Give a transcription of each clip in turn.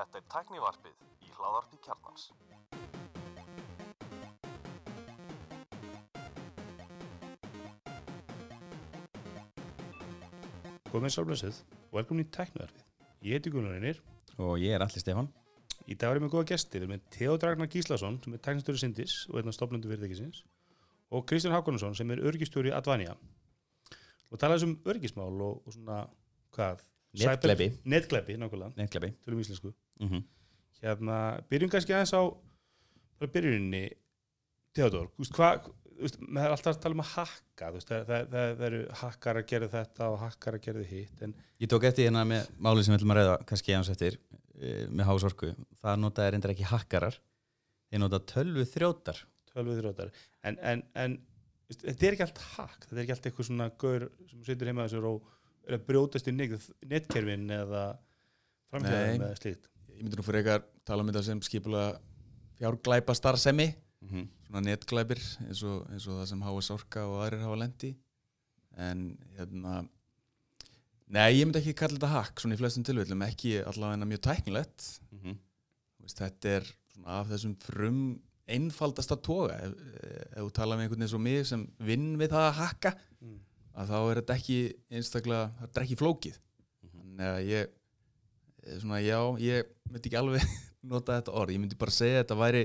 Þetta er tæknivarpið í hláðarpi kjarnans. Komið sálblössuð, velkomin í Teknoverfið. Ég heiti Gunnar Einir. Og ég er Alli Stefán. Í dag erum við góða gestir. Við erum með Theodor Ragnar Gíslason sem er teknistöru Sindis og einn af stofnundu fyrirtækisins og Kristján Hákonarsson sem er örgistjóri Advania. Og talaðum um örgismál og, og svona, hvað? Netglæpi. Cyber- Netglæpi, nákvæmlega. Netglæpi. Tölum íslensku. Mm -hmm. Hérna, byrjum kannski aðeins á bara byrjuninni Theodor, er alltaf að tala um að hakka, veist, það, það, það, það eru hakkar að gera þetta og hakkar að gera hitt, en Ég tók eftir hérna með málið sem við ætlum að reyða kannski eins eftir e, með hásorku. Það notaði reyndar ekki hakkarar. Þeir nota tölvu þrjótar. tölvuð þrjótar en, en, en veist, þetta er ekki allt hakk þetta er ekki allt eitthvað svona gaur sem situr heima þessur og er að brjótast í net- netkerfin eða Nei. eða slíkt Ég myndi nú fyrir eitthvað tala um þetta sem skipula fjárglæpa starfsemi Mm -hmm. svona netglæpir eins og, eins og það sem HS Orka og aðrir hafa lendi en hérna nei, ég myndi ekki kalla þetta hack svona í flestum tilvillum, ekki allavega mjög tæknilegt Mm -hmm. Þú veist, þetta er svona af þessum frum einfaldasta toga ef, ef þú tala með einhvern veginn svo mig sem vinn við það að hakka mm. að þá er þetta ekki einstaklega, þetta er ekki flókið Mhm. þannig að ég eh, svona já, ég myndi ekki alveg nota þetta orð, ég myndi bara segja að þetta væri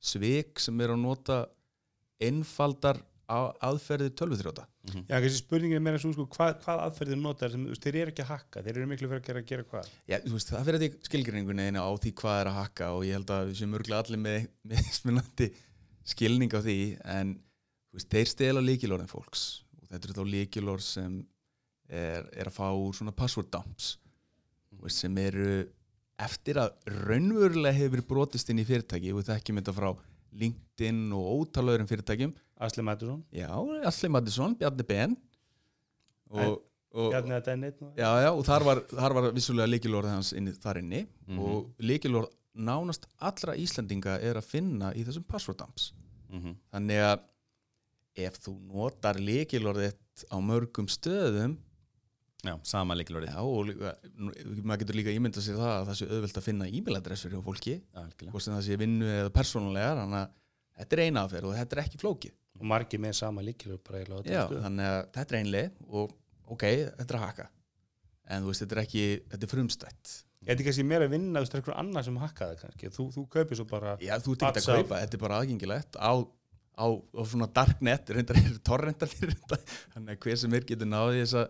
svik sem er að nota einfaldar á- aðferðið tölvuþrjóta. Já, kannski spurningin er meira svo sko, hvað, hvað aðferðir notar sem, þú veist, þeir eru ekki að hakka þeir eru miklu fyrir að gera, gera hvað? Já, þú veist, það fyrir þetta skilgrinningunni einu á því hvað er að hakka og ég held að við séum örgulega allir með, með smunandi skilning á því en þú veist, þeir stela líkilorðin fólks og þetta eru þá líkilorð sem er, er að fá úr svona password dumps sem eru eftir að raunverulega hefur verið brotist inn í fyrirtæki og þekkjum þetta frá LinkedIn og ótalauðurum fyrirtækjum Asli Mattisson, Já, Asli Mattisson, Bjarni Ben og, og, Bjarni að Dennit Já, já, og þar var, þar var vissulega líkilorðið hans inni, þar inni Mhm. og líkilorð nánast allra Íslendinga er að finna í þessum passworddumps. Mhm. Þannig að ef þú notar líkilorðið á mörgum stöðum Já, sama líkilorðið. já, og nú, maður getur líka ímyndað sér það að það sé auðvelt að finna e-mailadressur hjá fólki, hvort sem það sé vinnu eða persónulegar, þannig að þetta er eina aðferð og þetta er ekki flókið. og margir með sama á Já, stöðum. þannig að þetta er einlega og ok, þetta er að haka en þú veist, þetta er ekki, þetta er frumstætt. Þetta er kannski meira að vinna, þú veist, það er eitthvað annað sem hakka það kannski, þú, þú kaupir svo bara Já, þú ert ekki að kaupa, þetta er bara aðgengilegt. Á, á, á svona darknet reyndar er torrentar fyrir þetta. Þannig að hver sem er getur náði þessa,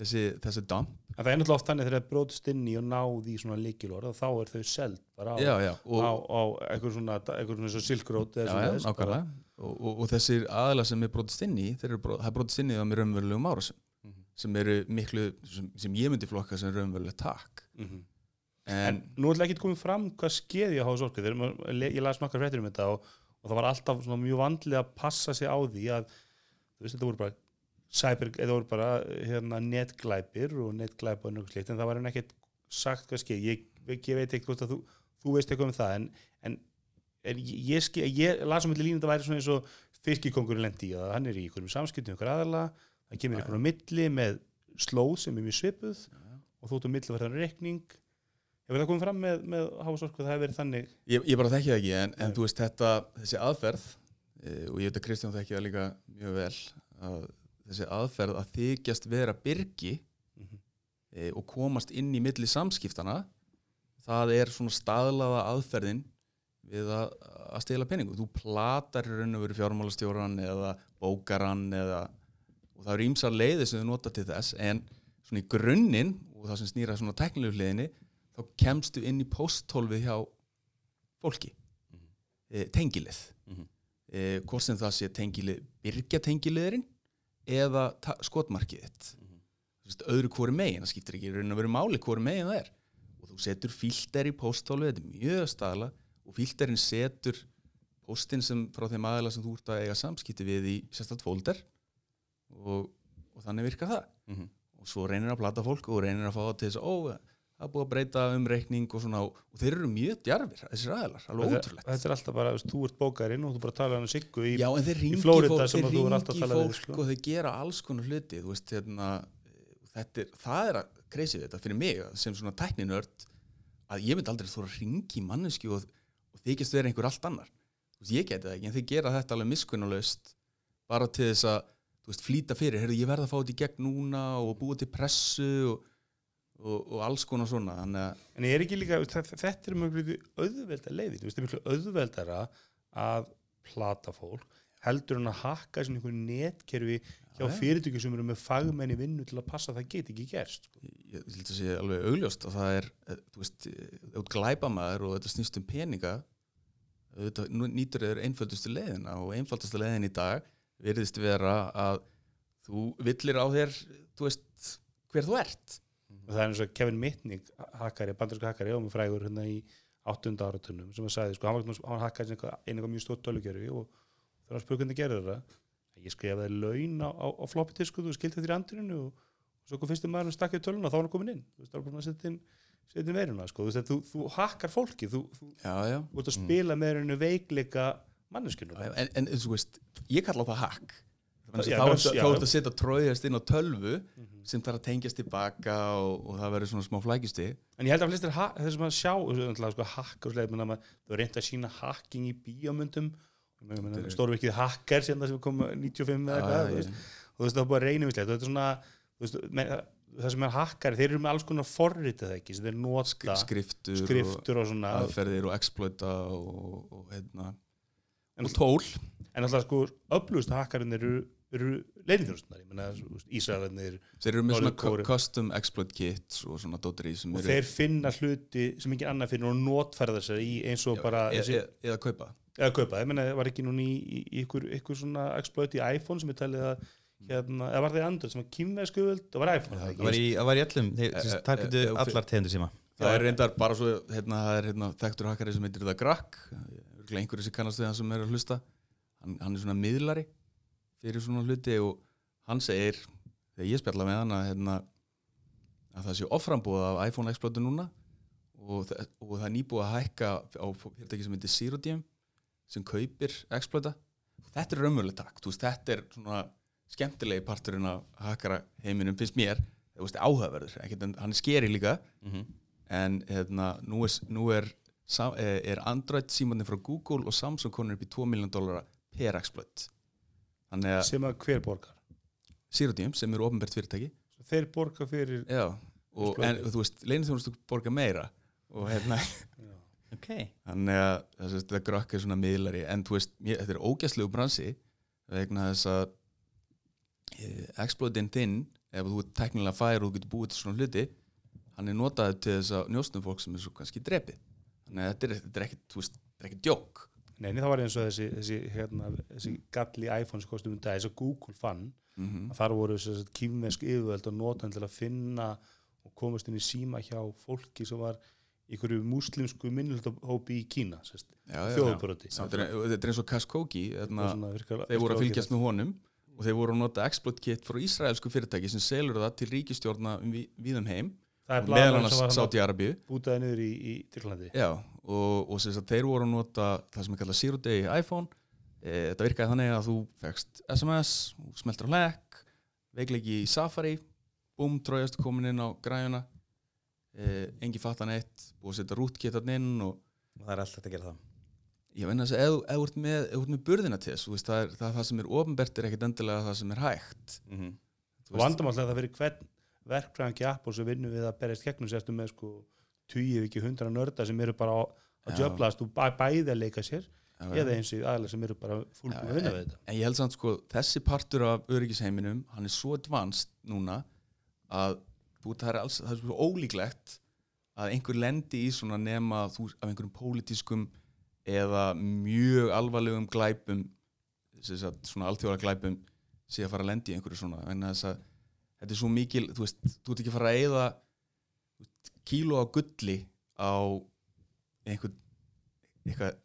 þessi, þessi dump. En það er náttúrulega oft þannig þegar það er brotist inn í og náði í svona líkilorð og þá er þau seld bara á, Já, já, á, á eitthvað svona, svona svo silkrót já, já, nákvæmlega. og, og, og þessir aðla sem er brotist inn í það er brotist inn í það með raunverulegum árásum Mhm. sem eru miklu, sem, sem ég myndi flokka sem raunveruleg takk. En, en, nú ætla ekki koma fram hvað skeði á hása orku. Ég las nokkar fréttir um þetta og, og það var alltaf mjög vandlega að passa sig á því að þú veist, þetta voru bara cyber, þetta voru bara hérna, netglæpir og netglæpa og nokkuð slikt en það var henni ekkert sagt hvað skeði ég, ég veit ekki hvort að þú, þú veist eitthvað um það en, en, en ég, ég, ég las um þetta línu þetta væri svona eins og fiskikongurinn lendi í að hann er í einhverjum samskiptum ykkur aðala, það kemur Já, einhverjum milli með slóð sem er mjög svipuð og þú ert á milli verðan reikning. Hefur það komið fram með, með hásorku það hefur verið þannig? Ég, ég bara þekki það ekki en, en þú veist þetta, þessi aðferð e, og ég veit að Kristján þekki það líka mjög vel að þessi aðferð að þykjast vera byrgi Mhm. e, og komast inn í milli samskiptana það er svona staðlaða aðferðin við að, að stela penningu þú platar raun og veru fjármálastjóran eða bókaran eða, og það eru ímsar leiði sem þau nota til þess en svona í grunninn og það sem snýra svona teknilegu hliðinni þá kemstu inn í posthólfið hjá fólki Mhm. e, tengilið Mhm. e, hvort sem það sé tengilið byrgja tengiliðurinn eða skotmarkið þitt. Þú veist, öðru hvori megin, það skiptir ekki raun að vera máli hvori megin það er og þú setur filter í posthólfið, þetta er mjög staðla og filterinn setur postin sem frá þeim aðeila sem þú ert að eiga samskipti við í sérstætt fólder og, og þannig virkar það Mhm. og svo reynir að plata fólk og reynir að fá það til þess að ó, það er búið að breyta um reikning og svona og þeir eru mjög djarfir, þessir aðeilar, alveg ótrúlegt. þetta er alltaf bara, þú þú ert bókarinn og þú bara talar hann í Já, en þeir ringi Flórída fólk, sem þeir þú er alltaf ringi að tala við, fólk sko. og þeir gera alls konar hluti, þú veist, hérna, þetta er, það er að kreisið þetta fyrir mig sem svona tækninörd að ég myndi aldrei þóra að ringi mannesku og, og þykist vera einhver allt annar. Þú veist, ég geti það ekki, en þið gera þetta alveg miskunnalaust bara til þess að þú veist, flýta fyrir, heyrðu, ég verð að fá þetta í gegn núna og búa til pressu og, og, og alls konar svona En ég er ekki líka, þe- þetta er mjög auðvelda leiði, það er miklu auðveldara að plata fólk heldur en að hakka svona einhver netkerfi hjá Já, já. fyrirtæki sem eru með fagmenni vinnu til að passa að það geti ekki gerst sko. ég, held að sé alveg augljóst og það er, eh, þú veist, út glæpamaður og þetta snýst um peninga þetta nýtur þeir einföldustu leiðina og einfaldustu leiðin í dag virðist vera að þú villir á þér, þú veist hver þú ert og það er eins og Kevin Mitnick hakkari, bandarsku hakkari og með frægur hérna í áttunda áratunum sem að sagði, sko, hann var, hann var hakkari einhver, einhver mjög stótt tölugjöru og þegar hann spurði hvernig gerði þetta ég skrifaði laun á, á, á floppy disku þú skildi þetta í andrinu og, og svo kom fyrstum maður stakkið töluna þá var hann komin inn. Þú veist, það var bara að setja inn, inn veiruna sko. þú, veist, þú, þú hakkar fólki þú, ert að spila með rauninu veikleika manneskinu En, en, þú veist, ég kalla það hack Ertu já. þá ertu að setja tróðjast inn á tölvu sem þarf að tengjast tilbaka og, og það verður svona smá flækisti en ég held að flestir sem að sjá þessu, sko, maður- þú er reynd að sína hacking í bíómyndum. Stórvikið sem það sem kom 95 eða eitthvað veist, og þú veist það er bara reynum þetta er svona þú veist, með, það sem er hackari, þeir eru með alls konar forritið ekki, sem þeir nota. Skriftur, skriftur og og svona. aðferðir og exploita og, og, hérna, og tól. En alltaf sko upplust hackarinn eru, eru ég menna Ísraelarnir þeir eru með svona custom exploit kits og svona í sem og eru þeir finna hluti sem ekki annað finnur og notfærða sér í eins og bara e, þessi, e, eða kaupa. Eða kaupa, ég menna var ekki núna í, í, í ykkur, ykkur svona exploit í iPhone sem er talið að hérna, eða var það í Android sem var kýmversku völd það var iPhone, það Það var í, það var í öllum, þeir targetu eh, eh, allar tegundur síma. Það er reyndar bara svo hérna, það er hérna, þekktur hakkari sem heitir það Grakk einhverju sem kannast við hann sem er að hlusta. Hann, hann er svona miðlari fyrir svona hluti og hann segir þegar ég spjalla með hann að, hérna, að það sé offrambúð af iPhone exploitu núna og, þa- og það er nýbúið að hækka á fyrirtæki sem heitir Zero sem kaupir exploita þetta er raunmjöluleg takt, veist, þetta er svona skemmtilegi parturinn af hakkara heiminum finnst mér, þú veist, áhugaverður ekkert, en hann er skeri líka. En hérna, nú er, nú er, eh, er Android símandi frá Google og Samsung konur upp í 2 miljón dólara per exploit að sem að hver borgar? Zero sem eru ofnbært fyrirtæki. Þeir borga fyrir já, og, en þú veist, leinithjónustu borga meira og hérna Ok. Þannig að þess að þetta grökk er svona miðlari. En þú veist, mér, þetta er ógæslegu bransi vegna þess að e, exploitin þinn ef þú ert teknilega fær og þú getur búið til svona hluti hann er notaði til þess að njósnum fólk sem er svo kannski drepið. Þannig að þetta er, þetta er ekkit, þú veist, þetta er ekkit djók Neini, það var eins og þessi, þessi, hérna, þessi galli iPhone sem kostum um þess að Google fann mm að þar voru að kýfmesk yfirvöld og nota hann til að finna og komast inn í síma hjá fólki sem var einhverju múslimsku minnultahópi í Kína þjóðbroti þetta er, eins og hérna, þeir þeir voru að fylgjast með honum og þeir voru að nota exploit kit frá Ísraelsku fyrirtæki sem selur það til ríkistjórna um vi- víðum heim var hann Saudi Arabíu bútaði niður í, í Tyrklandi. Já, og, og sem sagt, þeir voru að nota það sem er kallað Zero Day iPhone. E, þetta virkaði þannig að þú fegst SMS, smeltur á hlekk veikleiki í Safari búm, trójast komin inn á græjuna. E, engi fattan eitt og setja rútkittarn inn og Og það er alltaf að gera það. Ég þess að ef þú ert með, með burðina til þess, það er það, er það sem er ofnbert er ekkit endilega það sem er hægt. Mm -hmm. og að það fyrir hvern verkfræðangi Apple sem vinnur við að berjast gegnum sérstu með sko tíu ekki hundra nörda sem eru bara Já. jöflast og bæ, bæði að leika sér já, eða eins og aðalega sem eru bara Já, að vinna við þetta. en ég held samt sko þessi partur af öryggisheiminum hann er svo advanced núna að þú, það, er alls, það er svo ólíklegt að einhver lendi í svona nema þú, af einhverjum pólitískum eða mjög alvarlegum glæpum svona alþjóðara glæpum sé að fara að lendi í einhverju svona. En þess að þetta er svo mikil þú veist, þú ert ekki að fara að eyða kíló á gulli á einhver eitthvað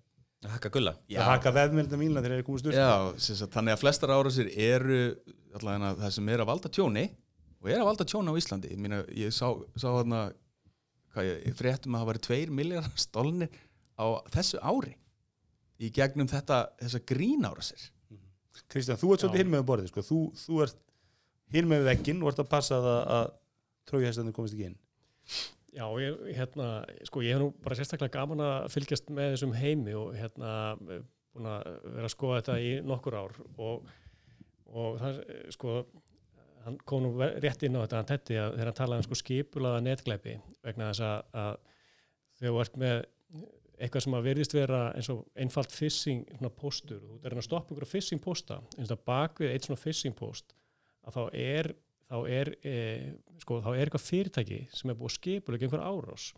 Að hakka gulla? Það haka veðmjölda mílna þegar þeir eru komið styrst Já, þannig að flestar árásir eru allavega það sem er að valda tjóni og er að valda tjóni á Íslandi. Ég, mína, ég sá, sá þarna hvað ég, ég fréttum að það væri tveir miljardar stolnir á þessu ári í gegnum þetta þessa grínárásir Kristján, þú ert svolítið hinn með borðið sko. þú, þú ert hinn með vegginn og ert að passa það að trójuhestarnir komist ekki inn Já, ég, hérna, sko, ég hef nú bara sérstaklega gaman að fylgjast með þessum heimi og hérna, búin að vera að skoða þetta í nokkur ár og, og það, sko, hann kom nú rétt inn á þetta, hann tetti að þegar hann talaði um sko skipulaða netglæpi vegna þess að, að þú ert með eitthvað sem að verðist vera eins og einfalt phishing póstur, þú ert að stoppa einhverja phishing pósta, eins og bakvið eitt svona phishing póst, að þá er þá er, e, sko, þá er eitthvað fyrirtæki sem er búið að skipulega einhver árás.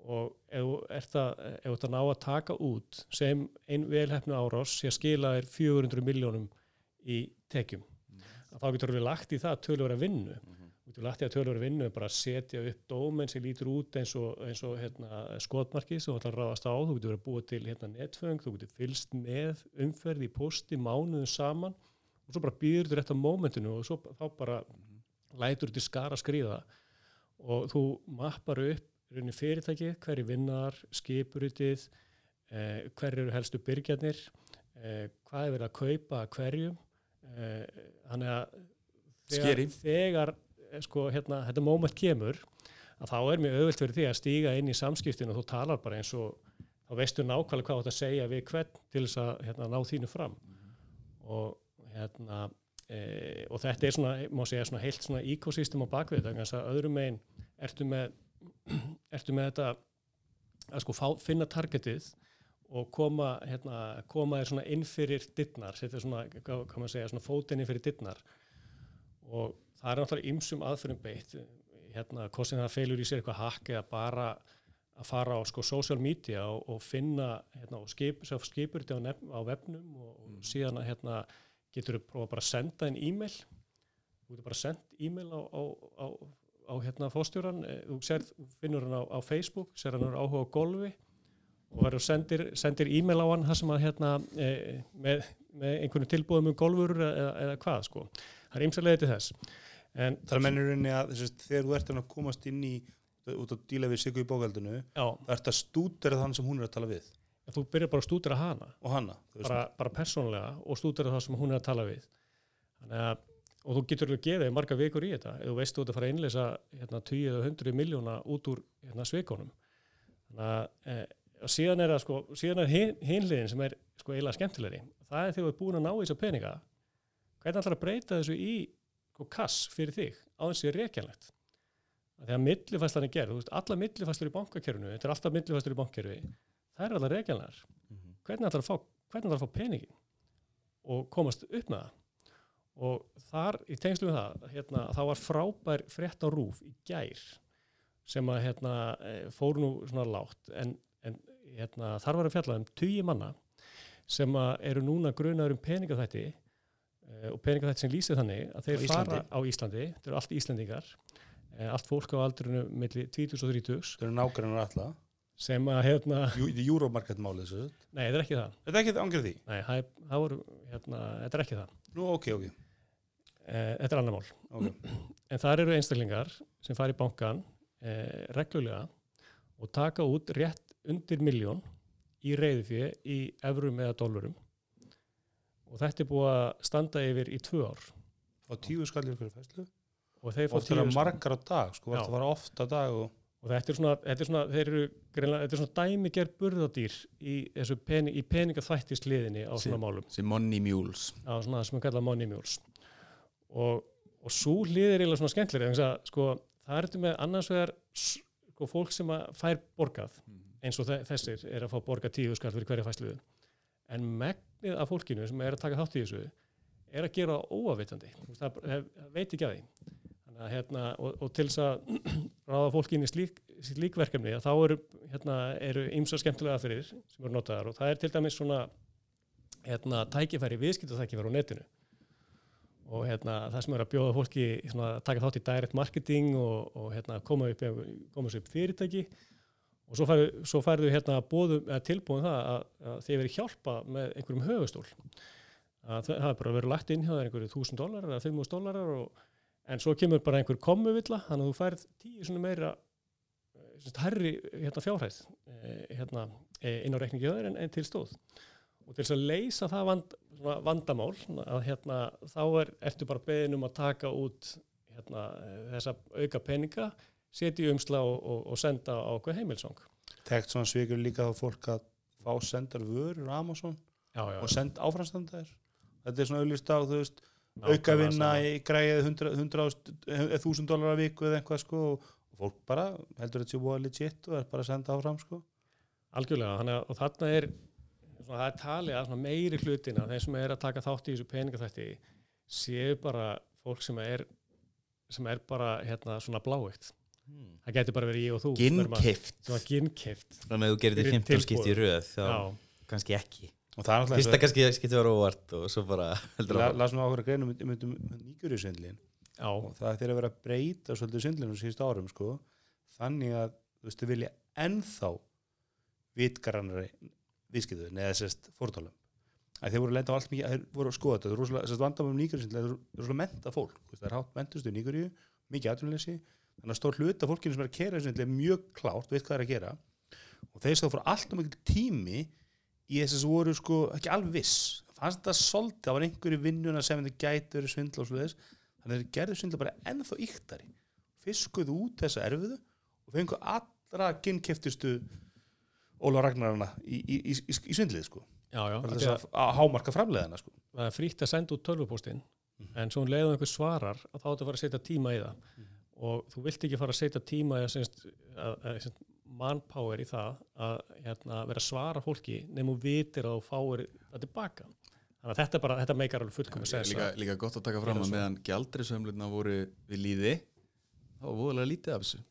Og ef þú ert að, ef þú ert að ná að taka út sem ein velhefnu árás að skila þér 400 miljónum í tekjum að þá getur við lagt í það tölur að vinnu. Þú getur lagt í að tölur að vinnu bara að setja upp dómen sem lítur út eins og, eins og hérna, skotmarkið sem þú ætlar að ráðast á, þú getur verið að búa til hérna, netföng, þú getur fylst með umferð í posti mánuðum saman og svo bara býður þú rétt á mómentinu og svo þá bara lætur til skara skrýða og þú mappar upp í rauninni fyrirtæki, hverju vinnar, skipurutið, eh, hverju eru helstu byrgjarnir, eh, hvað er verið að kaupa hverju. Eh, þannig að þegar, þegar eh, sko, hérna, þetta moment kemur, að þá er mjög auðvilt fyrir því að stíga inn í samskiptinu og þú talar bara eins og þá veistu nákvæmlega hvað þú átt að segja við hvern til þess að hérna, ná þínu fram. Og hérna, e, og þetta er svona, má segja, svona heilt svona ekosystem á bakvið þetta, þannig að öðrum megin ertu með, ertu með þetta að sko fá, finna targetið og koma, hérna, koma þér svona inn fyrir dittnar, er svona, hvað maður segja, svona fótinn inn fyrir dittnar og það er náttúrulega ymsum aðfyrum beitt, hérna, hvort sem það feilur í sér eitthvað hakk eða bara að fara á sko social media og, og finna hérna, og skip, skipur þetta á, á vefnum og, og síðan að hérna, getur þú prófa bara að senda einn e-mail? Þú getur bara sendt e-mail á, á, á, á hérna fóstjóran eh, þú þú finnur hann á, á Facebook sér hann áhuga á golfi og verður sendir, sendir e-mail á hann það sem að hérna e, með, með einhvern tilbúðum um golfur eða, eða hvað sko, það er ymsalega til þess. En Það er mennurinn að þess, þegar þú ert að komast inn í út að díla við Sigur í bókaldinu það ert að stúdera þann sem hún er að tala við þú byrjar bara að stúdera hana. Og veist. bara, bara persónlega og stúdera það sem hún er að tala við. Að, og þú getur alveg gefið marga vikur í þetta. Ef þú veist þú ert að fara að innleysa hérna, 10 eða 100 miljóna út úr hérna, svikonum þannig að e, og síðan er það sko, síðan er hin- hinliðin sem er sko eiginlega skemmtilegri. Það er þegar þú ert búin að ná í þessa peninga. Hvernig ætlar að breyta þessu í sko, kass fyrir þig á þessi reykjanlegt þegar millifæslan er gerð, þú veist, alla millifæslur í bankakerfinu, þetta er alltaf millifæslur í bankakerfi það er allar reykjanlegar Mhm. hvernig ætlar að að fá peningin og komast upp með það? Og þar í tengslu við það hérna, þá var frábær frétt á rúf í gær sem að hérna, eh, fór nú svona lágt. En, en hérna, þar var að fjalla um tugi manna sem eru núna grunaður um peningaþætti eh, og peningaþætti sem lýsir þannig að þeir fara á Íslandi, þetta eru allt Íslandingar eh, allt fólk á aldrinu milli 20 og 30 það eru nágrannar alla sem að hérna, Jú, þetta er Euromarket málið þessu. Nei, þetta er ekki það. Þetta er ekki það angrið því? Nei, það, er- voru, hérna, þetta er ekki það. Nú ok, ok, eh, þetta er annar mál. Okay. En þar eru einstaklingar sem fari í bankan eh, reglulega og taka út rétt undir miljón í reyðufjö í evrum eða dólarum og þetta er búið að standa yfir í tvö ár. Fá tíu skallir fyrir fæslu og þeir fá oft er tíu það margar á dag sko, það var ofta dag og og þetta er svona, þetta er svona, eru þetta er svona dæmiger burðadýr í, pening, í peningaþvættis liðinni á svona Sí. málum. sem Money Mules. Á svona sem við kalla money mules. Og, og svo hlið er eiginlega svona skemmtilega þannig að sko, það er þetta með annars vegar sko, fólk sem fær borgað eins og þe- þessir er að fá borgað tíu skall fyrir hverja fæslu en megnið af fólkinu sem er að taka þátt í þessu er að gera veist, það, veit ekki að því að, hérna, og, og til þess að ráða fólki inn í slík, slík verkefni að þá eru, hérna, eru ymsa skemmtilega aðferðir sem eru notaðar og það er til dæmis svona hérna, tækifæri, viðskiptatækifæri á netinu. Og hérna, það sem er að bjóða fólki svona, að taka þátt í direct marketing og, og hérna, koma upp, koma upp fyrirtæki. Og svo færðu, svo færðu hérna, bóðum, eða tilbúðum það að, að þeir verið hjálpa með einhverjum höfustól að það það er bara verið lagt inn hjá einhverju þúsund dólarar eða fimmúst dólarar og, en svo kemur bara einhver komuvilla þannig að þú færð tíu svona meira eh, sagt, herri hérna, fjárhæð eh, hérna, eh, inn á reikningi þér en, en til stóð. Og til þess að leysa það vand, svona vandamál að hérna, þá er, ertu bara beðin um að taka út hérna, eh, þessa auka peninga setja í umsla og, og, og senda á okkur heimilsong Tekt svona svikur líka þá fólk að fá sendar vörur á Amazon já, já, og send áframstandar þetta er svona auðlýst á, þú veist aukavinna í græðið 1000 dólar að viku eða eitthvað sko og fólk bara heldur þetta sé búið legit og er bara að senda áfram sko. Algjörlega, þannig að og þarna er svona, það er talið að meiri hlutina þeir sem er að taka þátt í þessu peningaþætti séu bara fólk sem er sem er bara hérna svona bláitt það getur bara verið ég og þú að- Ginnkift. Ginnkeift Þannig að þú gerir þið 15 skipti í röð þá já, kannski ekki það er Fyrsta kannski skipti var óvart og svo bara las nú áhuga greinum um, um, um nýgjörjusvindlin já, og það er þeirra að vera að breyta svolítið svindlinu síðust árum sko. Þannig að þú veist þau vilja ennþá vitgarannari viðskiptu eða sérst fórtálum að þeir voru lenda á allt mikið þeir voru að skoða þetta, þeir eru rosalega sérst vandamum nýgjörjusvindli þeir eru rosalega menta fólk, það er hátt mentustu nýgjörju mikið atvinnuleysi, þannig að stór hluta fólkinu sem er að kera svindli er mjög klárt veit hvað er að gera. Og þeir sem fór allt og mikil tími í þess að þessu voru sko ekki alveg viss. Fannst þetta svolítið, það var einhverju vinnuna sem þetta gæti verið svindla og svoleiðis þannig að þeir gerðu svindla bara ennþá yktari fiskuðu út þessa erfiðu og fengu allra ginnkeftustu Óla Ragnarana í, í, í, í, svindlið sko. Já, já að að, að hámarka framleiðana sko. Það er frítt að senda út tölvupóstinn Mhm. en svo hún leiðum einhver svarar að þá að fara að setja tíma í það. Mhm. og þú vilt ekki fara að setja tíma í að, að, manpower í það að hérna, vera að svara fólki nefnum vitir að þú fáir það tilbaka þannig að þetta bara, þetta meikar alveg fullkomu sens líka, að- líka gott að taka fram að meðan gjaldrisöflutna voru við líði þá var voðalega lítið af þessu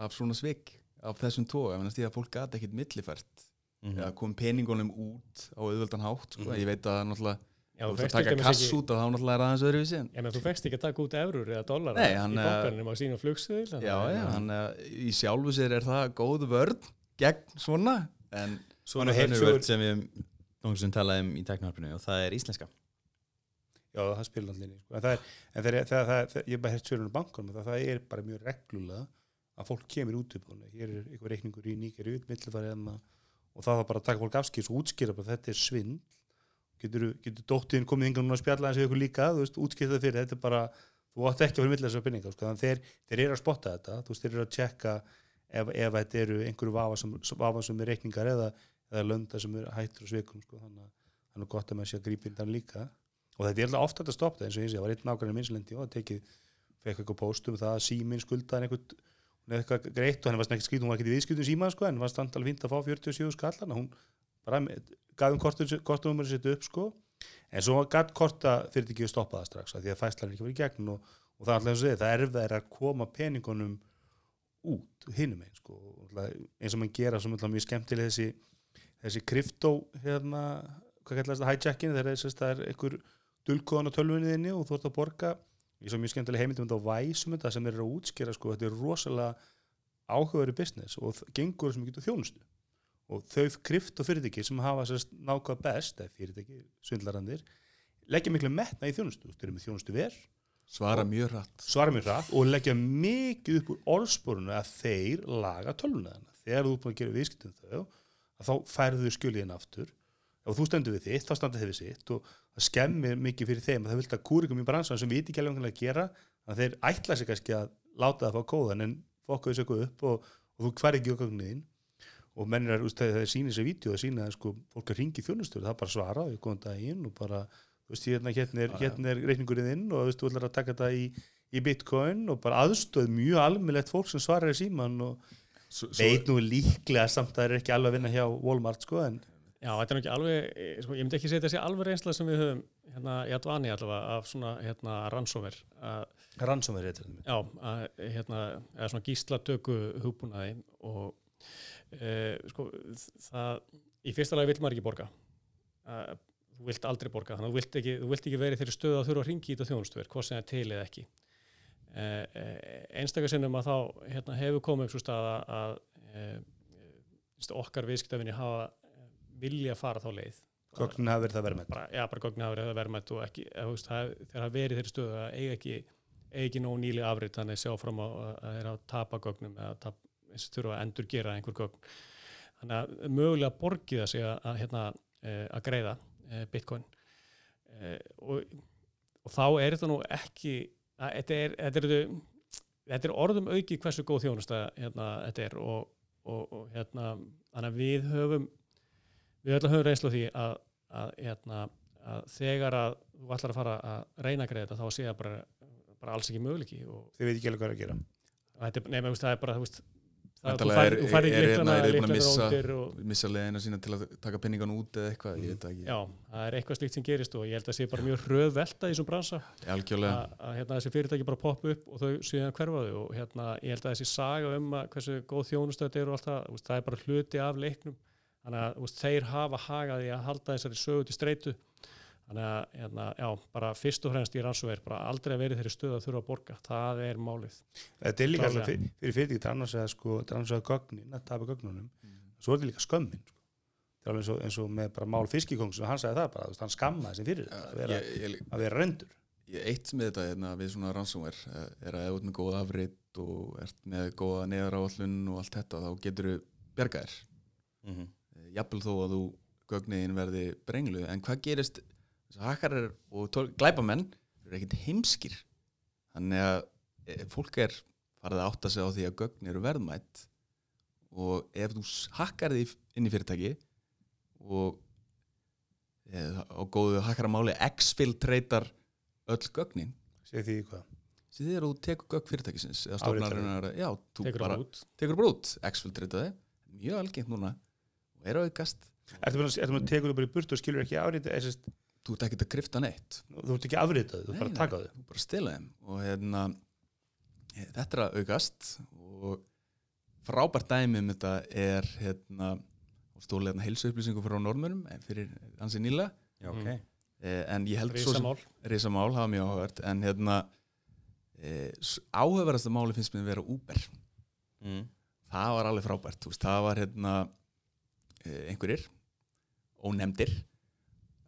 af svona svik af þessum tóa, ef því að fólk gati ekkit millifært Mhm. eða kom peningunum út á auðvöldan hátt sko. Mhm. ég veit að náttúrulega Já, þú ert að taka kass ekki- út að þá náttúrulega er aðeins öðruvísi en Já, menn þú fegst ekki að taka út eurur eða dólar Nei, í hann, eh, bankanum á sína flugsiðil já, já, hann í sjálfu sér er það góð vörn gegn svona en Svona sögur- vörd sem við nokkuð sem talaði um í tæknarpinu og það er íslenska. Já það spila allir sko. en það er, en þegar, þegar, þegar, þegar ég hef bara hert svörunum bankanum það, það er bara mjög reglulega að fólk kemur út upp hér er eitthvað reikningur í nýgeri út millifæri enna og það var bara að taka fólk afskýrs og útskýra bara þetta er svindl getur, getur dóttiðin komið yngan að spjalla eins og ykkur líka, þú veist, útskýra það fyrir þetta er bara, þú átt ekki að vera millir þessar pinninga sko. þannig þeir, þeir eru að spotta þetta þú veist, þeir eru að tjekka ef, ef þetta eru einhverju vafa sem er reikningar eða, eða lönda sem er hættur og svikum sko. þannig að það er gott að maður sé að grípa inn þann líka og þetta er ofta að stoppa eins og ég sé, það var einn nákvæmlega minnslendi og það tekið, fekk eitthvað póstum það að síminn skuldaði einhvern eitthvað greitt og henni varst ekki skrýt, hún var ekki í viðskiptum síma sko, en var standal fínt að fá 47 skallan hún bara gaf um kortunumur sitt upp sko, en svo gætt korta fyrir ekki að stoppa það strax að því að fæslan er ekki verið í gegn og, og það er alltaf eins og segja, það er erfið að koma peningunum út hinum einn sko, og eins og mann gera svo náttúrulega mjög skemmtileg þessi þessi kryptó hérna, hvað kallast það, hijacking það er einhver dulkóðan á tölvunniðinni og þú ert að borga ég svo mjög skemmtileg heimildum þetta á væsum þetta sem er að útskýra sko, þetta er rosalega áhugaveru business og gengur sem getur þjónustu og þau krypto fyrirtæki sem hafa sérst nákvæða best, eða fyrirtæki svindlarandir, leggja miklu metna í þjónustu, þeir eru með þjónustu ver svara mjög hratt svara mér hratt og leggja mikið upp úr orðsporunu að þeir laga tölvuna þarna. Þegar þú er búin að gera viðskiptum þau, að þá færðu þau skjöliðin aftur. Ef þú stendur við þitt, þá standar þeir við sitt og það skemmir mikið fyrir þeim að það vilt að kúrikum í bransan sem viti ekki alveg að gera, að þeir ætla sig kannski að láta það að fá kóðan en fokka þessu eitthvað upp og, og þú hver ekki okkur þín og mennir er, þegar þeir sýnir sér vídeo það sýnir að sko, fólk er ringi þjónustur það er bara svara, við komum daginn og bara þú veist, hérna, hérna, er, hérna er reikningurinn þinn og veist, þú ætlar að taka þetta í, í bitcoin og bara aðstöð mjög almennilegt fólk sem svarar í síman og veit nú líklega samt að það er ekki alveg að vinna hjá Walmart sko en Já, þetta er ekki alveg, eh, sko, ég myndi ekki segja þessi alveg reynsla sem við höfum hérna í Advani allavega af svona hérna rannsóver að, rannsómið er þetta já, að, hérna, eða svona gíslatöku hugbúnaði og sko, það, í fyrsta lagi vil maður ekki borga. Að, þú vilt aldrei borga, þannig að þú vilt ekki, þú vilt ekki verið þeirri stöðu að þurfa að ringi í þetta þjónustver, hvort sem það er til eða ekki. E, e, einstakar sinnum að þá hérna, hefur komið upp svo stað að, að okkar viðskiptafinni hafa eh, vilja fara þá leið. Gögnin hafa verið það verðmætt já, bara gögnin hafa verið verðmætt og ekki, veist, það, þegar það verið þeirri stöðu að eiga ekki, ekki nóg nýli afrit þannig að sjá fram að það er að tapa gögnum eða tap, eins og þurfa að endur gera einhver gögn. Þannig að mögulega borgið að segja að, hérna, eh, að greiða eh, bitcoin. Eh, og, og þá er þetta nú ekki að, þetta er, þetta er þetta er orðum auki hversu góð þjónusta hérna, þetta er og, og, og hérna, þannig að við höfum við höfum reynslu því að, að, hérna, að þegar að þú ætlar að fara að reyna að greiða þetta þá sé það bara, bara alls ekki möguleiki þið veit ekki alveg hvað er að gera. Er- nei, það er bara þú veist, það, þú Væntanlega færð er- þú færð ekki að líklana missa- óndir og missa leðina sína til að taka penningan út eða eitthvað, ég veit það ekki. Já, það er eitthvað slíkt sem gerist og ég held að sé bara mjög hröð velta í þessum bransa. Algjörlega, að, hérna, þessi fyrirtæki bara poppa upp og þau síðan hverfaðu og hérna, ég held að þessi saga um að hversu góð þjónustöð er og allt það, það er bara hluti af leiknum. Þannig að þeir hafa hagaði að halda þessari sögu til streitu þannig að hérna, já, bara fyrst og fremst í rannsóver bara aldrei að vera í þeirri stöð að þurfa að borga. Það er málið. Þetta er líka alltaf fyrir, fyrir til annars að sko, til annars að gögnin, að tapa gögnunum. Svo er þetta líka skömmin sko. það er alveg eins og, eins og með bara mál fiskikongs og hann sagði það bara, þú hann skammaði sem fyrir þetta að vera, ég, ég, að vera rendur ég, eitt með þetta hérna, við svona rannsómer er að ef þú ert með góða afritt og ert með góða neðaráallun og allt þetta þá getur þú mm -hmm. jafnvel þó að þú gögnin verði brenglu en hvað gerist hakkarar og glæpamenn eru ekkit heimskir. Þannig að e, fólk er farið að átta sig á því að gögn eru verðmætt og ef þú hakkar því inn í fyrirtæki og e, á góðu hakkaramáli exfiltreitar öll gögnin. Segir því hvað? Sem því að þú tekur gögn fyrirtækisins eða já, þú tekur bara út. út exfiltreitaði, mjög algengt núna og er á aukast. Ertu búin að tekur þú bara í burtu og skilur ekki afrita þú þú ert ekkert að krifta neitt ert ekki afritað, þú Nei, bara nei. taka þau þú bara stila þeim og hérna e, þetta er að aukast og frábært dæmi um þetta er hérna stóðlega hérna heilsuupplýsingu frá normönum fyrir ansi nýla Já, ok. Mm. e, en ég held svo sem risamál risamál, hafa mjög áhugavert en hérna e, áhugaverðasta máli finnst mér að vera Uber Mm. það var alveg frábært þú veist, það var hérna e, einhverjir ónefndir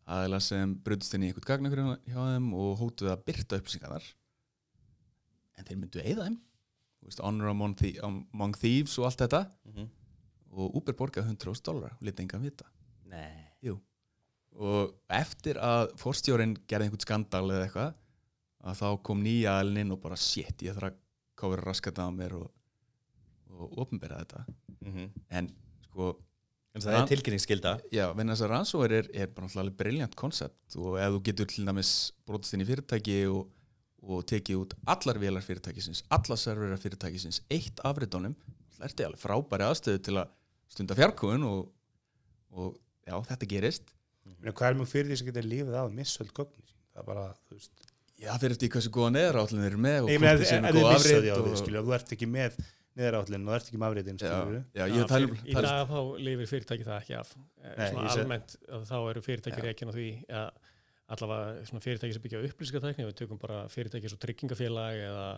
aðeila sem brutist inn í einhvern gagna hjá þeim og hótuðu að byrta upplýsingarnar. En þeir myndu eigða þeim. Þú veist, honor among, the, among thieves og allt þetta. Mm og Uber borgaði 100.000 dólar og lítið engan vita. Og eftir að forstjórin gerði einhvern skandal eða eitthvað að þá kom nýja aðlinn inn og bara shit, ég þarf að kofra raskat á mér og, og opnbera þetta. Mm -hmm. en sko, En það er tilkynningsskilda. já, venn þess að rannsóður er, er bara náttúrulega alveg briljant koncept og ef þú getur til dæmis brotist inn í fyrirtæki og, og tekið út allar vélar fyrirtækisins, allar serverar fyrirtækisins eitt afritunum, það ertu alveg frábæri aðstöðu til að stunda fjarkúin og, og já, þetta gerist Meina, hvað er mjög fyrir því sem getur lífið á missöld gögnin sín? það er bara, þú veist Já, það fyrir eftir í hversu góða neðarállin þeir eru með og hvort séu ef með góð því því, ef þú ert ekki með neðarállin og ert ekki með Já, já, Já, það fyrir- í er dag þá lifir fyrirtæki það ekki af Eh, Nei, almennt að þá eru fyrirtæki Já. reikin á því að allavega svona fyrirtæki sem byggja upplýsingatækni við tökum bara fyrirtæki svo tryggingafélag eða,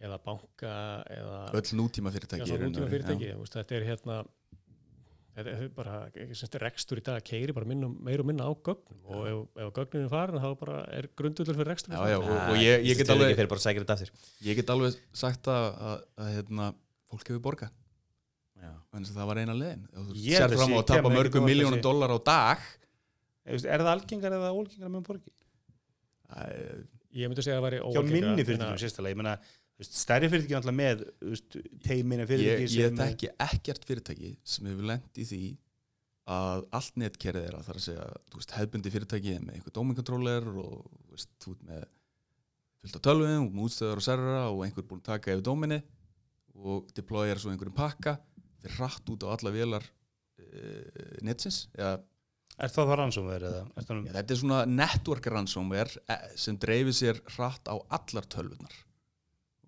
eða banka eða öll nútíma já, fyrirtæki og nútíma fyrirtæki já. þú veist, þetta er hérna þetta er bara, rekstur í dag keiri bara minna, meir og minna á gögnum og ef, ef gögnin er farin þá bara er grundullur fyrir rekstur Já, já, og, og ég, ég, get alveg, ég get alveg sagt að, að, að hérna, fólk hefur borgað Já. en það var eina Ég held sér að fram á að tapa mörgum miljónum dólar á dag er það algengar eða ólgengar með borgi? Ég myndi segja að það væri hjá óalgengra, minni að- ég meina þú veist, stærri fyrirtæki alltaf með teimina ég, fyrirtæki ég sem þekki ekkert fyrirtæki sem hefur lent í því að allt netkerið er að það er að segja hefbundi fyrirtæki er með einhver dóminkontróler og veist, með fullt af tölvum og mútstöðar og servera og einhver búin að taka yfir dóminni og deployar svo einhverjum pakka fyrir rætt út á alla vélar uh, netsins eða er það það rannsómver eða er það Já, þetta er svona network ransomware eh, sem dreifir sér hratt á allar tölvunar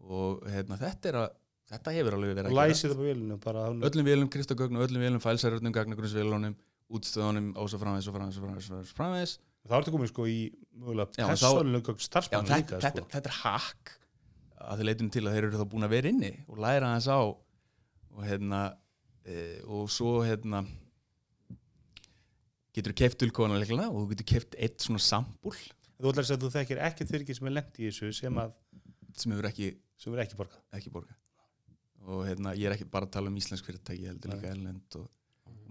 og hérna, þetta, að, þetta hefur alveg verið læsið það på hún, öllum vélum, kristagögnum, öllum vélum, fælsærurnum, gagnagrunnsvélunum, útstöðunum og svo framvegis og framvegis og framvegis, framvegis. þá ertu komið sko í persónulega Já, starfsmann þetta, líka þetta, sko. þetta er hack að þið leitum til að þeir eru þá búin að vera inni og læra hans á og hérna e, og svo hérna getur keft dulkóðanleikla og þú getur keft eitt svona sambúl. Þú ætlar að segja að þú þekkir ekkert fyrirtæki sem er lent í þessu sem að sem hefur ekki sem ekki borgað. Ekki borga og hérna, ég er ekki bara að tala um íslensk fyrirtæki heldur líka erlend og,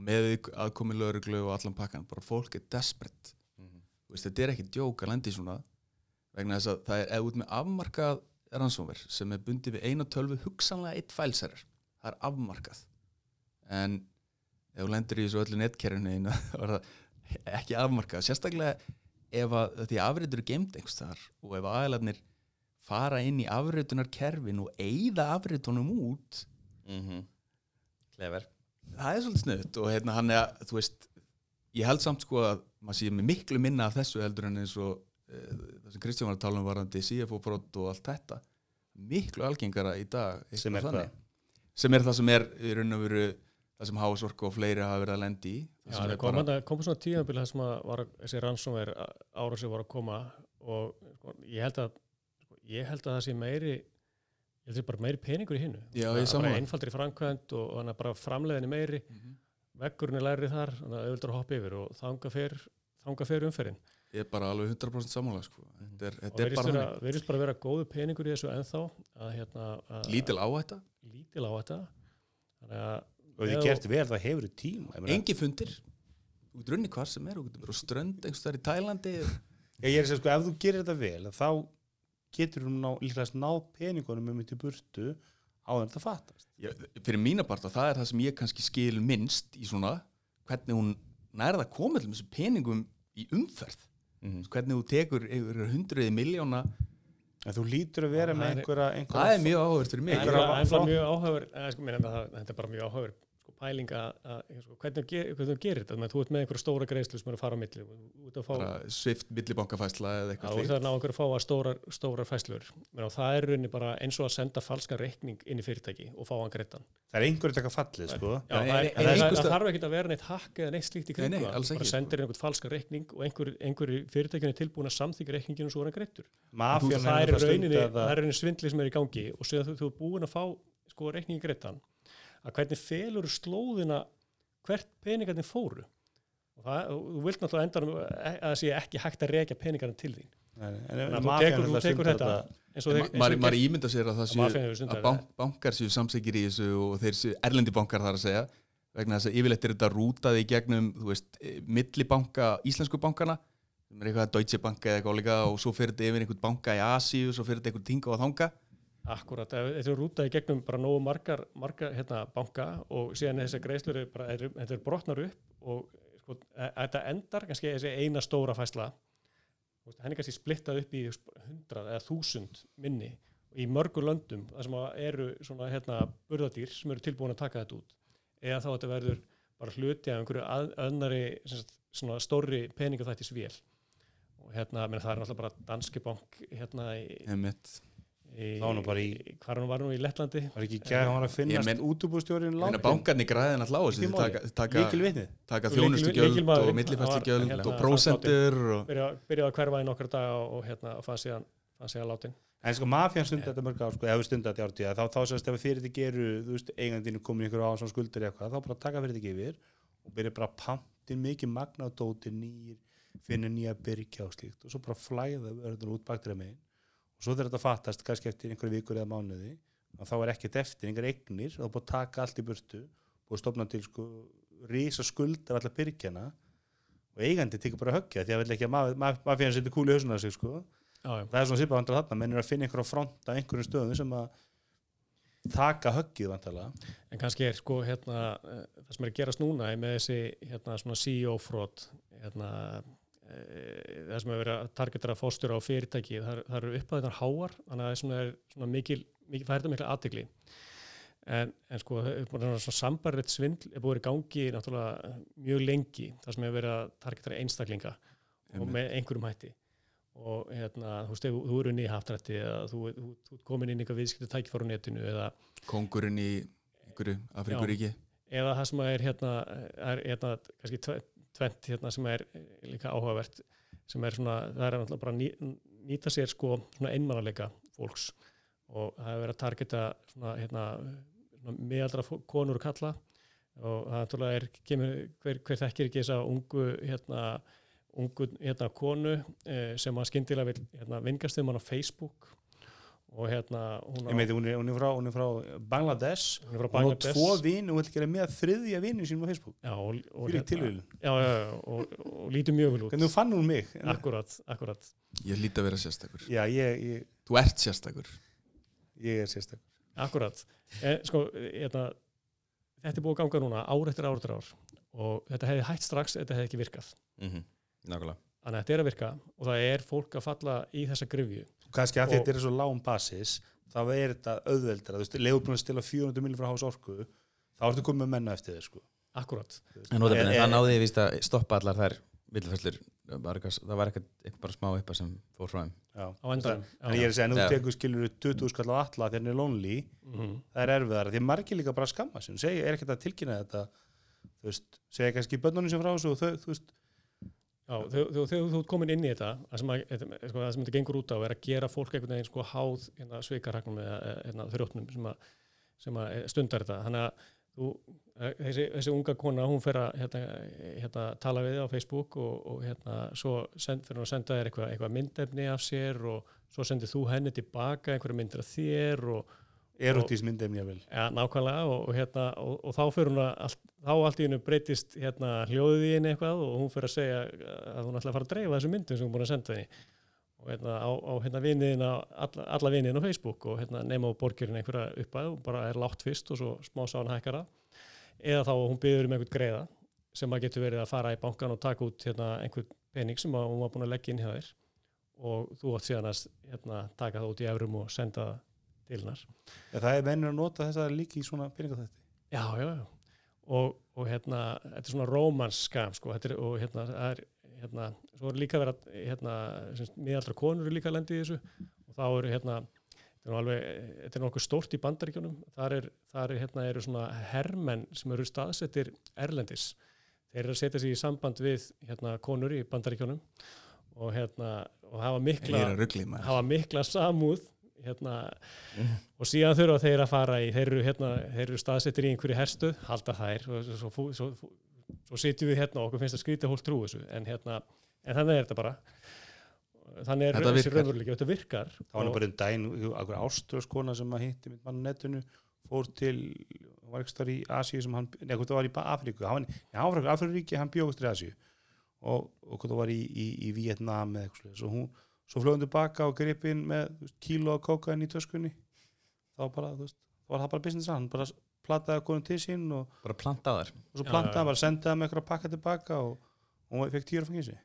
með aðkomi lauruglu og allan pakkan bara fólk er desperate. Mhm. Þú veist, þetta er ekki djók að lendi svona vegna þess að það er eða út með afmarkað ransómer sem er bundið við eina tölvu hugsanlega eitt fælserar það er afmarkað. En ef þú lendir í þessu öllu netkerfinu þá er það ekki afmarkað. Sérstaklega ef að því afritur er gemd einhvers þar og ef aðeinslarnir fara inn í afritunarkerfin og eyða afritunum út mm Clever. það er svolítið snuðt og hérna hann er að þú veist, ég held samt sko að maður sé með miklu minna af þessu heldur en eins og það sem Kristján var að tala um varandi CFO-brot og allt þetta miklu algengara í dag eitthvað Sem er sem er það sem er í raun og veru það sem Hásorku og fleiri hafa verið að lendi í. Já, það er kom, bara- kom svona tíðanbíl þar sem að var, þessi rannsómer ára sem var að koma og sko, ég held að sko, ég held að það sé meiri ég held að það sé bara meiri peningur í hinnu það er bara einfaldri framkvæmt og þannig að bara framleiðinni meiri Mhm. veggurinn er lærið þar þannig að auðvitað að hoppa yfir og þanga fer, þanga fer umferðin ég er bara alveg 100% sammála sko. þetta er, og þetta er verðist bara vera, þannig. verðist bara vera góðu peningur í þessu ennþá að, hérna, að, lítil áhætta, lítil á þetta þannig að og Já. gert vel það hefur þú tíma ég meina- engi fundir. Þú getur unni hvar sem er, þú getur verið á strönd einhvers þar í Tælandi. Já, ég er að segja sko, ef þú gerir þetta vel þá getur þú ná, líklega ná peningunum um þetta burtu á þeim þetta fattast. Ég, fyrir mína part að það er það sem ég kannski skil minnst í svona hvernig hún nærða að koma til þessu peningum í umferð Mhm. hvernig þú tekur einhverjum hundruði miljóna en þú lítur að vera með er- einhverja, það er mjög áhugavert fyrir mig. Það er mjög áhugaver eh, sko, meina, það, þetta er bara mjög áhugaver sko, pæling að, að sko, hvernig, þú þú gerir þetta? Þú ert með einhverja stóra greiðslu sem er að fara á milli þú svift millibankafæsla eða Já, eitthvað þú ert slíkt. að ná einhverju að fá að stórar, stórar fæslur og það er rauninni bara eins og að senda falskan reikning inn í fyrirtæki og fá hann greittan það er einhverju taka fallið sko. Já, það, en- er, en það, það, þarf ekki að vera neitt hakk eða neitt slíkt í Nei, kringu nei, Þú bara ekki, sendir inn einhvern falskan reikning og einhver, einhver fyrirtækinu er tilbúin að samþykja reikninginu og svo er hann greittur það er rauninni, svindli sem er í gangi og séðan þú, þú er búin að fá sko reikningi greittan að hvernig felur slóðina hvert peningarnir fóru? Og, það, og þú vilt náttúrulega enda að það sé ekki hægt að rekja peningarnir til þín. Þannig en að þú tekur, þú tekur þetta og og maður ímynda sér að það stundað að bank, bankar séu samsækir í þessu og þeir séu erlendi bankar þar að segja vegna þess að yfirleitt er þetta rútað í gegnum þú veist, eh, millibanka íslensku bankana sem er eitthvað Deutsche Bank eða eitthvað líka og svo fyrir þetta yfir einhvern banka í Asíu svo fyrir þetta einhvern tinga og þanga Akkurat, þetta er rútað í gegnum bara nógu margar, margar hérna, banka og síðan þessar greiðslur er bara, þetta er brotnar upp og sko, e- þetta endar kannski þessi eina stóra fæsla henni kannski splittað upp í hundrað eða þúsund minni í mörgur löndum þar sem eru svona hérna burðadýr sem eru tilbúin að taka þetta út. Eða þá þetta verður bara hluti af einhverju að, öðnari sagt, svona stórri peningaþættis vél og hérna, menn, það er náttúrulega bara Danske Bank hérna í, Einmitt. Það var nú bara í- hvar hann var nú í Lettlandi. Var ekki gæði hann var að finnast men- útubústjórin Ég meina, bankarnir græðin alltaf á þessu taka, taka, líkil vitnið. taka lykil- þjónustugjöld og millifæstigjöld hann og prósentur og byrjaði byrja að hverfa í nokkra daga og hérna og fann síðan, fann síðan látin En sko mafían stundar þetta mörg ár, sko, ef við stundar þetta í ártíða, þá, þá sérst ef fyrirtæki eru, þú veist, eigandinu komin ykkur á svona skuldur eitthvað, þá bara taka fyrirtæki yfir og byrja bara að pantin mikið magna á dóti, nýjir, finna nýja byrkja og slíkt og svo bara flæða verður út megin og svo þegar þetta fattast, kannski eftir einhverju vikur eða mánuði, og þá er ekkert eftir, einhver eignir, og búið að taka allt í burtu og stopna til, sko, rísa skuldar allar byrkjana og eigandi tekur bara höggja því að vill ekki að maf- maf- mafían setur kúli í hausuna sig, sko já, já. það er svona svipað vandrar þarna, menn er að finna einhverja front af einhverjum stöðum sem að taka höggið vantarlega en kannski er sko hérna eh, það sem er að gerast núna er með þessi hérna svona CEO fraud hérna það sem er verið að targetera fóstur á fyrirtæki það, það eru upp að þetta háar þannig að það er svona, er svona mikil, mikil það er þetta mikla aðtegli en, en sko er svona sambarrið svindl er búið í gangi náttúrulega mjög lengi það sem er verið að targetera einstaklinga og Einmitt. með einhverjum hætti. Og hérna, þú veist, þú eru unni í haftrætti eða þú, þú, þú ert komin inn í einhver viðskipti tækifæru á netinu eða, kongurinn í einhverju Afrikuríki eða það sem er hérna, er hérna kannski tve- tvennt hérna sem er líka áhugavert sem er svona, það er náttúrulega bara að ný, nýta sér sko svona einmannalega fólks og það er verið að targeta svona hérna fó- konur og kalla og það náttúrulega er, kemur, hver, hver þekkir ekki þessa ungu hérna ungu hérna konu eh, sem að skyndilega vil hérna vingast þeim hann á Facebook og hérna hún, á, ég meiti, hún er, hún er, frá, hún er frá Bangladesh. Hún er frá og Bangladesh. tvo vinn og vil gera með þriðja vinnu sínum á Facebook. Já, og, og, fyrir tilvíðun, já, já, já, og, og lítur mjög vel út. Hvernig þú fann hún mig? Akkurat, akkurat. Ég hlýt að vera sérstakur. Já, ég, ég þú ert sérstakur. Ég er sérstak Akkurat. En, sko, hérna, þetta er búið að ganga núna ár eftir ár eftir ár. Og þetta hefði hægt strax, þetta hefði ekki virkað. mm nákvæmlega. Þannig að þetta er að virka og það er fólk að falla í þessa grifju. Kannski að þetta er svo lágum basis þá er þetta auðveldra, þú veist, leifur búin að stila 400 millir frá hás orku þá ertu komið með menna eftir þér sko. Akkurat. En það náði víst að stoppa allar þær villfæslur það var eitthvað, bara smá eitthvað sem fór frá þeim. En ég er að segja, en þú tekur skilur 20 skall á alla þegar hann er lonely Mhm. það er erfiðara, því margir líka bara skamma sem segja, er ekkert að tilkynna þetta þú veist, segja kannski bönnunum sem frá þessu og þau, þú veist, þegar þú, ert komin inn í þetta, það sem, sko, það sem þetta gengur út á er að gera fólk einhvern veginn sko háð hérna, sveikarhagnum eða hérna, þrjóttnum sem, að, sem að stundar þetta. Þannig að þú, eh, þessi, þessi unga kona, hún fer að hérna, hérna, tala við þig á Facebook og, og hérna, svo send, fyrir að senda þér eitthvað, eitthvað myndefni af sér og svo sendir þú henni tilbaka einhverja myndir af þér og erotískt myndefni að vel Ja, nákvæmlega og, og, hérna, og, og þá fyrir hún að þá allt í hennu breytist hérna, hljóðið í henni eitthvað og hún fyrir að segja að hún ætla að fara að dreifa þessum myndum sem hún búin að senda henni. Og hérna, á, á hérna, viniðina, alla, alla viniðina á Facebook og hérna, nema á borgirinn einhverja uppæð og bara er látt fyrst og svo smá sá hann hækkara eða þá hún byður um einhvern greiða sem að getur verið að fara í bankan og taka út hérna, einhvern pening sem hún var búin að leggja inn hjá þér. Og þú átt síðan að hérna, taka það út í eurum og senda það til hennar ja, það er venur að nota þess að líka í svona peningaþætti. Já, já, já. Og, og hérna, þetta er svona rómanskam, sko, þetta er, og hérna, það er, hérna, svo er líka verið að, hérna, semst, miðaldra konur eru líka að lendi í þessu. Og þá eru, hérna, þetta er nú alveg, þetta er nokkuð stórt í bandaríkjunum, þar er, þar er, hérna, eru svona hermenn sem eru staðsettir erlendis. Þeir eru að setja sig í samband við, hérna, konur í bandaríkjunum. Og, hérna, og hafa mikla, mikla samúð hérna, og síðan þurfa þeir að fara í þeir eru, hérna, þeir eru staðsettir í einhverju herstuð halda þær og svo, svo, svo, svo, svo sitjum við hérna og okkur finnst að skrýta hólk trú þessu en, hérna, en þannig er þetta bara. Þannig er þessi raunveruleiki þetta virkar það var Og- bara einn daginn, einhver áströskona sem að hitti mitt mann netinu fór til, var ekki starf í Asíu sem hann, neða hvort það var í Afríku hann, hann hann bjóðist í Asíu og, og það var í, í, í Vietnam eða eitthvað og hún, svo flögum tilbaka og grip inn með veist, kíló af kókain í töskunni. Þá bara, þú veist, var það bara business hann bara plataði konum til sín og, bara planta á þær. Og svo plantaði hann, bara sendaði hann með eitthvað pakka tilbaka og, og hún fekk tíur að fengið sig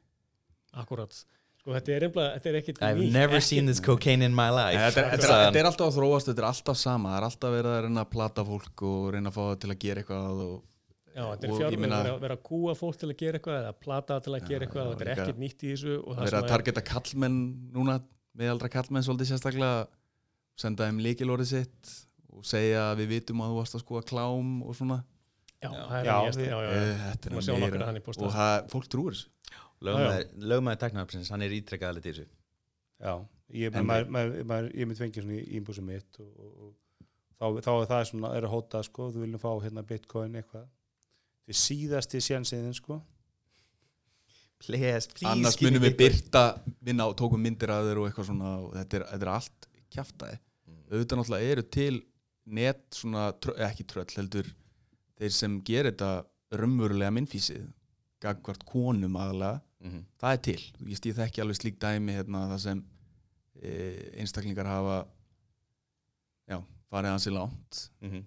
akkurat sko þetta er einhvað, þetta er ekkit I've never ekkert- seen this cocaine in my life Nei, Þetta er- þetta er- þetta er alltaf að þróast, þetta er alltaf sama. Það er alltaf verið að reyna að plata fólk og reyna að fá það til að gera eitthvað og Já, þetta er fjármjög, meina- vera, að kúa fólk til að gera eitthvað eða plata til að Já, gera eitthvað þetta er ekkert nýtt í þessu og að það vera sem að targeta kallmenn núna, meðaldra kallmenn svolítið sérstaklega senda þeim líkilorið sitt og segja að við vitum að þú varst að skoða klám og svona. Já, það er nýjast, við- já, já, Eh, að er og það, fólk trúir þessu. Lögmaður, lögmaður teknarapsins, hann er ítrekkað alveg til þessu. Já, ég, mynd fengið svona í ímbúsum mitt og, og, og þá, þá er það svona, er að hóta sko, þú viljum fá hérna bitcoin eitthvað því síðasti sjansiðin sko. Please, please annars munum við byrta vinna og tókum myndir að þeir og eitthvað svona og þetta er, þetta er allt kjaftaði Mm. auðvitað náttúrulega eru til net svona, ekki tröll heldur þeir sem gerir þetta raunverulega minnfísið gagvart konum aðalega Mhm. það er til, ég stíð þekki alveg slík dæmi hérna, það sem e, einstaklingar hafa já, farið hansi langt. Mhm.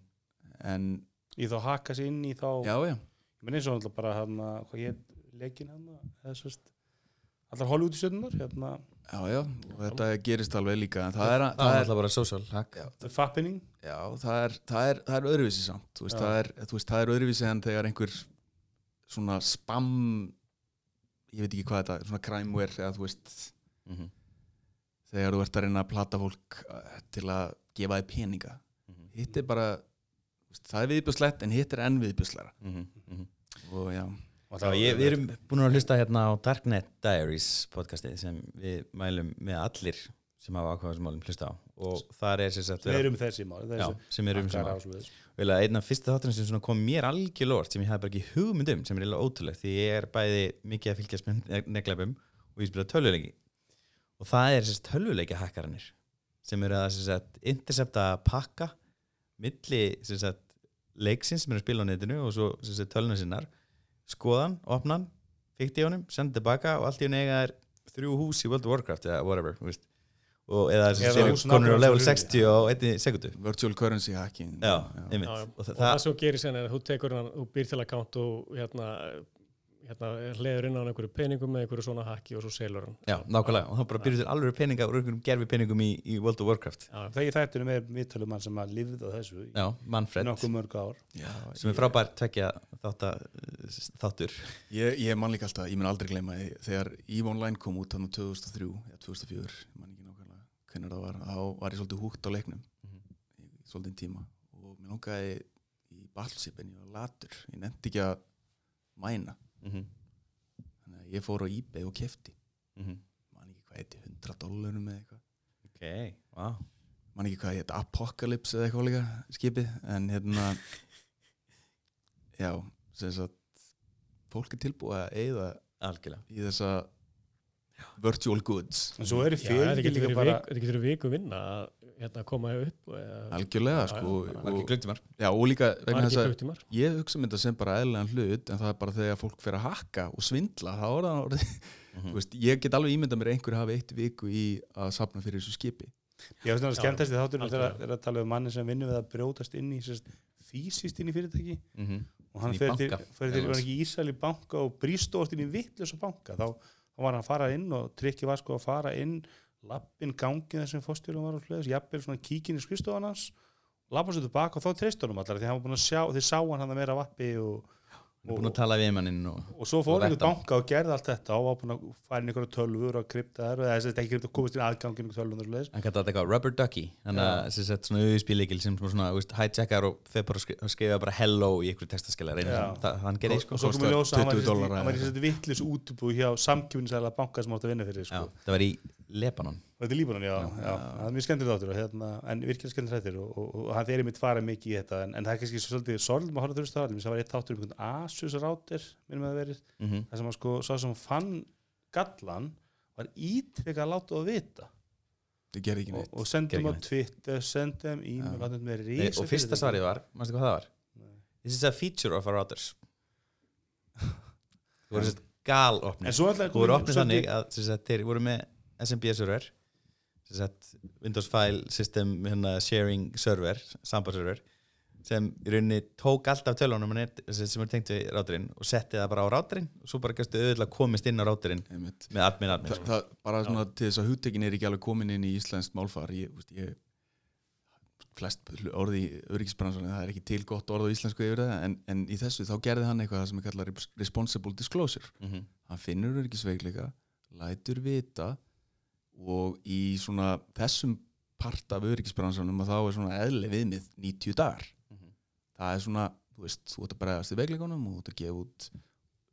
en í þá haka sér inn í þá já, já, ég minn eins og náttúrulega bara hérna, hvað ég leikin hérna? Eða sérst allar Hollywood stjórnunar hérna, já, já og þetta gerist alveg líka en það er, það það er er, alltaf bara social hack. The fappening. Já, það er, það er, það er öðruvísi samt þú veist, það, er, þú veist, það er öðruvísi en þegar einhver svona spam ég veit ekki hvað þetta er, svona crimeware eða þú veist, Mhm. þegar þú ert að reyna að plata fólk eh, til að gefa þið peninga. Mhm. hitt er bara það er viðbjöðslegt en hitt er enn viðbjöðslega Mhm. Mhm. og já, og Já, ég, við erum búin að hlusta hérna á Darknet Diaries podcastið sem við mælum með allir sem hafa ákvæða sem málum hlusta á. Og þar er sér sett við erum þessi mál já, þessi sem er um sem hakkar mál. einn af fyrsta þátturinn sem svona kom mér algjörlórt sem ég hafði bara ekki hugmynd um sem er eiginlega ótrúlegt því ég er bæði mikið að fylgjast með neglæpum og ég spila tölvuleiki. Og það er sérst tölvuleiki hakkaranir sem eru að sérst intercepta pakka milli sérst leiksins sem eru að spila á netinu og svo sérst tölvuna sinnar skoðan, opnan, fykti honum, senda tilbaka og allt í hún eiga er þrjú hús í World of Warcraft eða whatever og eða konur á level svo 60 á einni sekundu virtual currency hacking. Já, Já, já. og og það, það sem þú gerir sen er að þú tekur hann, þú býr til account og hérna, hérna hliður inn á einhverju peningum með einhverju svona hacki og svo selur hann. Já, nákvæmlega, og þá bara byrjuð til alveg peninga úr einhverjum gerfi peningum í, í World of Warcraft. Já, þegar þættunum er viðtalum mann sem að lifði á þessu í já, Manfred, nokkuð mörg ár. Já, sem er frábær tvekja þátta, þáttur. Ég, ég man líka alltaf, ég mun aldrei gleyma því, þegar EVE Online kom út hann 2003 eða 2004, ég man ekki nákvæmlega hvernig það var, þá var ég svolítið húgt á leiknum. Í svolítið tíma. Og mér langaði í Battleship en ég var latur, ég nefndi ekki að mæna, mm -hmm. þannig að ég fór á eBay og kefti, Mm -hmm. man ekki hvað heiti 100 dólarum eða eitthvað. Ok, wow man ekki hvað heiti Apocalypse eða eitthvað líka skipið, en hérna já, sem sagt fólk er tilbúið að eigða algjörlega. í þessa virtual goods. En svo eru fyrir getur verið viku vinna að hérna, koma upp algjörlega sko og, já, og líka að ég hugsa mynda sem bara eðlilegan hlut en það er bara þegar fólk fer að hakka og svindla þá er það orðið Mhm. þú veist, ég get alveg ímyndað mér að einhver hafi eitt viku í að sapna fyrir þessu skipi. Ég veist það Já, skemmtast í þáttunum þegar er að tala um manni sem vinnur við að brjótast inn í sérst, fysiskt inn í fyrirtæki. Mm -hmm. og hann fyrir til, fyrir til í Ísæli banka og brístóðast inn í vittlösa banka. Þá, þá var hann að fara inn og trikki var sko að fara inn lappin gangin þessum fórstjórum var og hlutis, jafnvel svona kíkin í skristofan hans lappa svo tilbaka og þá treyst honum allar því hann var búin að sjá, þeir sá hann hann að meira vappi og, og búin að tala við manninn og og svo fór hann í banka og gerði allt þetta og var búin að fara inn í einhverja tölvur og krypta þær og þess að ekki að komast inn aðgangin í tölvun og hlutis hann kallar þetta eitthvað rubber ducky þannig að Já. sem sagt svona auðspíleikil sem svona hijackar og þeir bara skri- skrifa bara hello í einhverju textaskila Já. hann gerði sko í 20 sérst- hann í að Já, í Lebanon. Og þetta er Líbanon, já, já, það er mjög skemmtilega áttur og hérna, en virkilega skemmtilega þættir og, og, og hann þeirri mitt farið mikið í þetta en, en það er kannski svolítið sorgum að horfa þurfist það það var eitt þáttur um einhvern Asus router minnum að það verið, mm -hmm. það sem að sko svo sem fann gallan var ítrekka að láta það vita. Það gerði ekki og, neitt. og sendum Gerði á Twitter, sendum Já. Nei, rísa og fyrsta svarið var, mannstu hvað það var? Nei. This is a feature of our routers. Þú voru sérst gal opnið en svo alltaf þú voru opnið þannig að þeir voru með SMB server Windows File System hérna, Sharing Server sambandserver sem í rauninni tók allt af tölunum sem sem er tengt við ráturinn og setti það bara á ráturinn og svo bara gæstu auðvitað komist inn á ráturinn Einmitt. með admin admin Þa, sko. það, bara svona til þess að hugtekin er ekki alveg komin inn í íslenskt málfar ég, veist, ég flest orði í öryggisbransunni það er ekki til gott orð á íslensku yfir það en, en í þessu þá gerði hann eitthvað sem er kallað res- responsible disclosure mm -hmm. hann finnur öryggisveikleika lætur vita og í svona þessum part af öryggisbransunum að þá er svona eðli viðmið 90 dagar Mhm. það er svona, þú veist, þú ert að bregðast í veikleikunum og þú ert að gefa út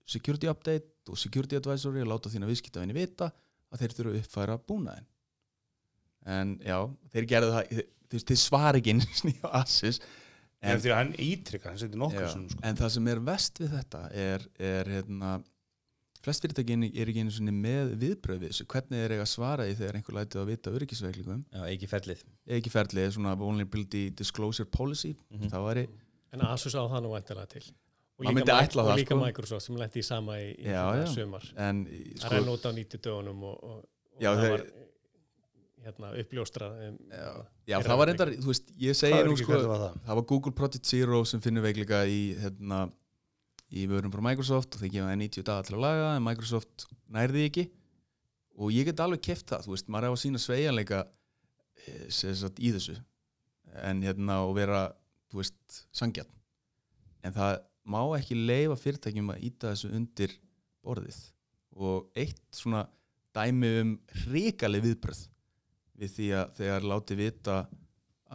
security update og security advisory og láta þína viðskiptavinni vita að þeir þurfa að uppfæra búnaðin en já, þeir gerðu það þeir, þeir svar ekki sinni á Asus en en, svona sko. en það sem er vest við þetta er, er hérna flest fyrirtækin er ekki einu með viðbröð við þessu, hvernig er eiga að svara því þegar einhver lætið að vita öryggisveiklingum ekki ferlið. Ekki ferlið, svona vulnerability disclosure policy. Mhm. það væri, en Asus á það nú væntanlega til. Og Maður líka, myndi Mi- ætla og það, líka sko. Microsoft sem lendi í sama í, í Já, já. sumar. En það sko, renn út á 90 dögunum og, og, og Já, það þeir- var hérna, uppljóstrað um, já, hérna, já er það var það reyndar, þú veist, ég Það segi er nú sko það. það var Google Project Zero sem finnur veikleika í hérna, í vörum frá Microsoft og þeir gefa það 90 daga til að laga en Microsoft nærði ekki. Og ég get alveg keft það, þú veist, maður er á sína sveigjanleika eh, sagt, í þessu. En hérna og vera, þú veist, sangjarn en það má ekki leifa fyrirtækjum að íta þessu undir borðið. Og eitt svona dæmi um hrikaleg viðbröð við því að þegar láti vita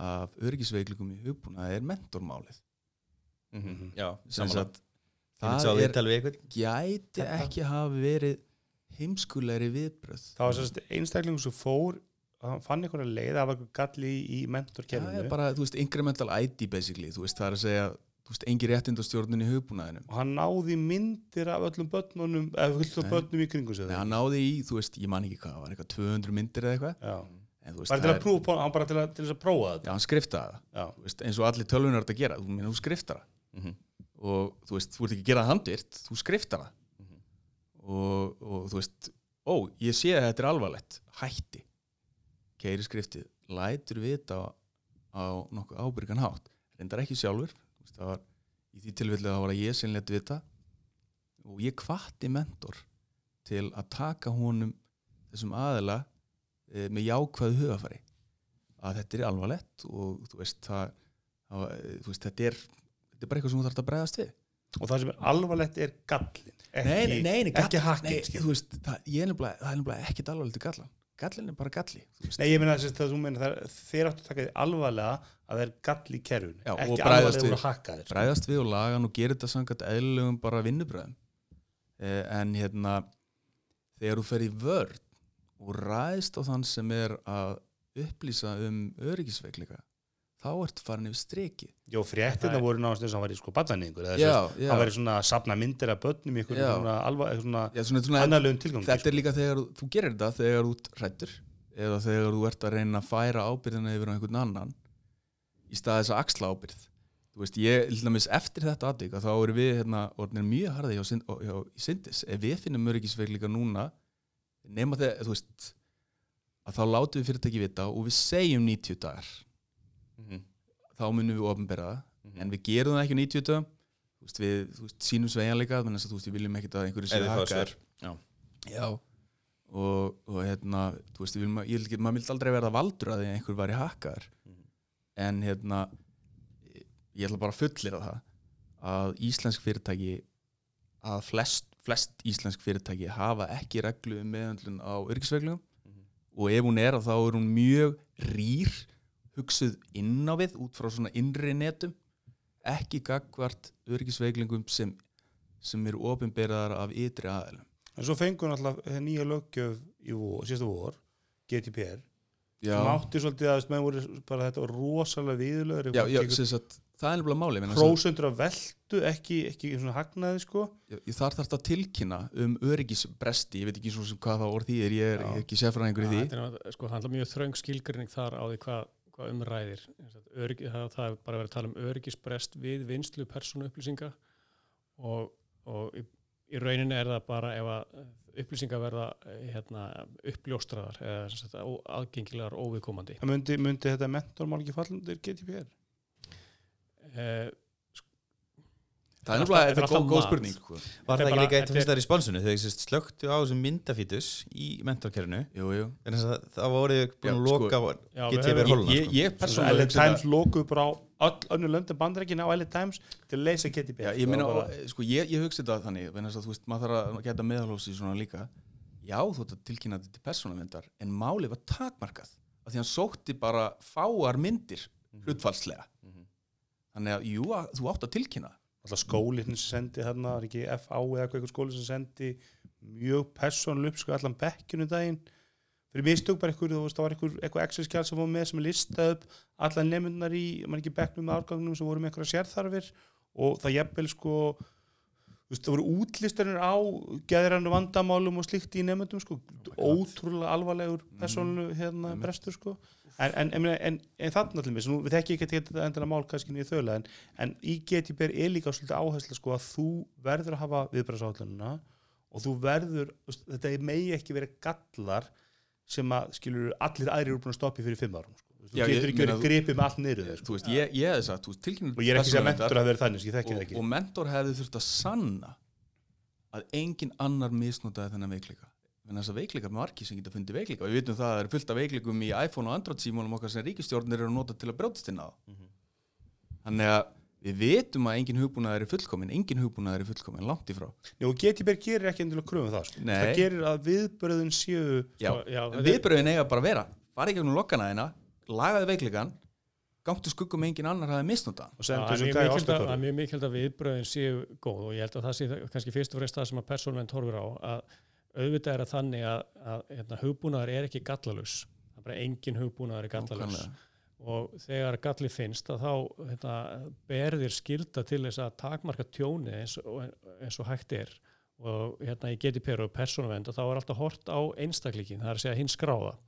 af örgisveiklikum í hugbúna er mentormálið. Mhm. Já, sem samanlega sagt, Það það er gæti ekki hafa verið heimskulegri viðbröð það var sérst einstaklingur sem fór fann einhverja leið, það var eitthvað galli í það mentorkerfinu. Er bara, þú veist, incremental ID basically, þú veist, það er að segja þú veist, engi réttindastjórnin í hugbúnaðinum. Og hann náði myndir af öllum börnunum eða Nei. börnum í kringu sig. Nei, hann náði í, þú veist, ég man ekki hvað það var eitthvað 200 myndir eða eitthvað. Já. en veist, bara til það að prófa, hann bara til, að, til að prófa já, þetta hann skriftaði það. Já. eins og allir tölvunar þetta gera, þú, skriftar það. Mhm. Og þú veist, þú ert ekki að gera það handvirt þú skriftar það. Mhm. og, og þú veist, ó, ég sé að þetta er alvarlegt. Hætti. Keiri skriftið, lætur vita á, á nokkuð ábyrgan hátt. Reyndar ekki sjálfur veist, var, í því tilfellið það var að ég sem leti vita. Og ég kvatti mentor til að taka honum þessum aðila e, með jákvæðu hugafæri að þetta er alvarlegt og þú veist, það, það, eh, þú veist þetta, er, þetta er bara eitthvað sem þú þarf að bregðast við. Og það sem er alvarlegt er gallin ekki, nei, nei, nei, ekki hakkin það, það er nefnilega ekkit alvarlegt í gallan gallin er bara galli. Nei, ég meina þess að þú meina þeir áttu að taka því alvarlega að það er gall í kerfun ekki alvarlega úr að hakka þér bregðast við og laga hann og gera þetta samkvæmt eðlilegum bara vinnubröðum eh, en hérna þegar þú fer í vörn og ræðst á þann sem er að upplýsa um öryggisveikleika þá ertu farin yfir streki Jó, fréttina er- voru náðast þess að hann var í sko að hann væri svona að sapna myndir af börnum í svona, annarlegum tilgangi þetta er líka þegar þú- gerir þetta þegar þú ert hrættur eða þegar þú ert að reyna að færa ábyrðina yfir á einhvern annan í stað þess að axla ábyrð þú veist, ég, dæmis eftir þetta aðvík þá erum við hérna, orðinir mjög harði hjá, Synd- hjá, í Syndis, ef við finnum öryggisveikleika núna nema þegar, þú veist að þá látum við fyrirtæki vita og við segjum 90 dagar. Þá munum við ofnbera það Mhm. en við gerum það ekki á 90 dagum þú veist, við þú veist, sínum sveigjanleika þannig að þú veist, við viljum ekkit að einhverju hakkaðir. svör. Já. Já og, og hérna þú veist, við viljum, ég vil ekki, maður vildi aldrei verða valdur að því að einhver væri hakkaður Mhm. en hérna ég ætla bara að fullir að það að íslensk fyrirtæki að flest, flest íslensk fyrirtæki hafa ekki reglu um meðhandlun á örgisveglum Mhm. og ef hún er að þá er hún mjög rýr hugsuð inn á við út frá svona innri netum ekki gagvart örgisveglingum sem, sem eru ofinberaðar af ytri aðeilum en svo fengur náttúrulega nýja löggjöf í vor, síðasta vor GDPR, Já, sem átti svolítið að menn voru bara þetta var rosalega viðlögur já, já sem sagt, það er nefnilega máli þess að- veldu ekki, ekki svona hagnaði sko. Ég- ég þarf þarf að tilkynna um öryggisbresti, ég veit ekki svo sem hvað það orð því er, ég er Já. ekki sérfræðingur í því. Þetta er náttúrulega- sko, það er mjög þröng skilgrinning þar á því hvað, hvað umræðir. Öryggi, það, það er bara verið að tala um öryggisbrest við vinslu persónu upplýsinga og, og í, í rauninni er það bara ef að upplýsingar verða eh, hérna, uppljóstraðar eða aðgengilegar óviðkomandi. það myndi, myndi þetta mentormál ekki falla undir GDPR Eh, Það er alltaf góð, spurning sko. Var það ekki líka eitt þetta er- fyrst þar í sponsinu? Þegar ég sést slögtu á þessum myndafítus í mentorkerfinu Jú, jú. En þess að það voru búin að sko, loka sko. ég LA Times lokuð bara á öll önnu löndin bandarækina á LA Times til að leysa Já, ég sko, ég, ég hugsa þetta þannig vegna þess að þú veist, maður þarf að geta meðalhósi svona líka. Já, þú ert að tilkynna þetta til persónavendar en málið var takmarkað af því hann sótti bara fáar myndir hlutfallslega. Mhm. Þannig að, jú, að, þú átt að tilkynna alltaf skólinn sem sendi þarna, var ekki FA eða eitthvað skóli sem sendi mjög persónuleg upp sko allan bekkjunu daginn. Fyrir mistök bara eitthvað, þú veist, það var eitthvað, eitthvað Excel-skjál sem var með sem er listað upp allan nefnundar í, mann ekki bekknum með árgangnum sem voru með eitthvað sérþarfir. Og það jafnvel sko veist, það voru útlistanir á geðrannu vandamálum og slíkt í nefndum sko, ótrúlega alvarlegur persónuleg hérna Einmitt. brestur sko en, en, en, en, en þannig allir við þekki ekki að þetta endilega mál kannski niður þauðlega en, en í GDPR er líka svolítið áherslu sko að þú verður að hafa viðbræðsállununa og þú verður, þetta megi ekki verið gallar sem að skilur allir aðrir eru búin að stoppa í fyrir fimm árum sko. Þú getur ekki verið gripið með allt niður þér, sko. Þú veist, ég, ég hefði sagt, þú veist, tilkynna og ég er ekki að að mentor hafi verið þannig, ég þekki það og, ekki. og mentor hefði þurft að sanna að engin annar misnotaði þennan veikleika. En þess að veikleikar margir sem geta fundið veikleika. Við vitum það að það er fullt af veikleikum í iPhone og Android símónum okkar sem ríkistjórnir eru að nota til að brjótast inn á. Mhm. þannig að við vitum að engin hugbúnaður er fullkomin engin hugbúnaður er fullkomin, langt í frá. Jú, og GDPR gerir ekki endilega kröfum það sko. Það gerir að viðbröðun séu Já, já, viðbröðin eiga bara að vera. Fara í gegnum lokkana þeina, lagaði veikleikan gangtu skuggum að engin annar hafi misnota hann. og Já, sendu það er þessu mjög mikilvægt að- það er ástættóri mjög mikilvægt að viðbröðin séu góð og ég held að það sé það- kannski fyrst og fremst það sem að persónvend horfir á að auðvitað er að þannig að, að hérna, hugbúnaður er ekki gallalus það er bara engin hugbúnaður er gallalus Nákvæmlega. og þegar galli finnst að þá hérna, berðir skilda til þess að takmarka tjóni eins og, eins og hægt er. Og hérna í GDPR og persónuvend og þá er alltaf hort á einstaklíkin, það er að segja hins skráða. að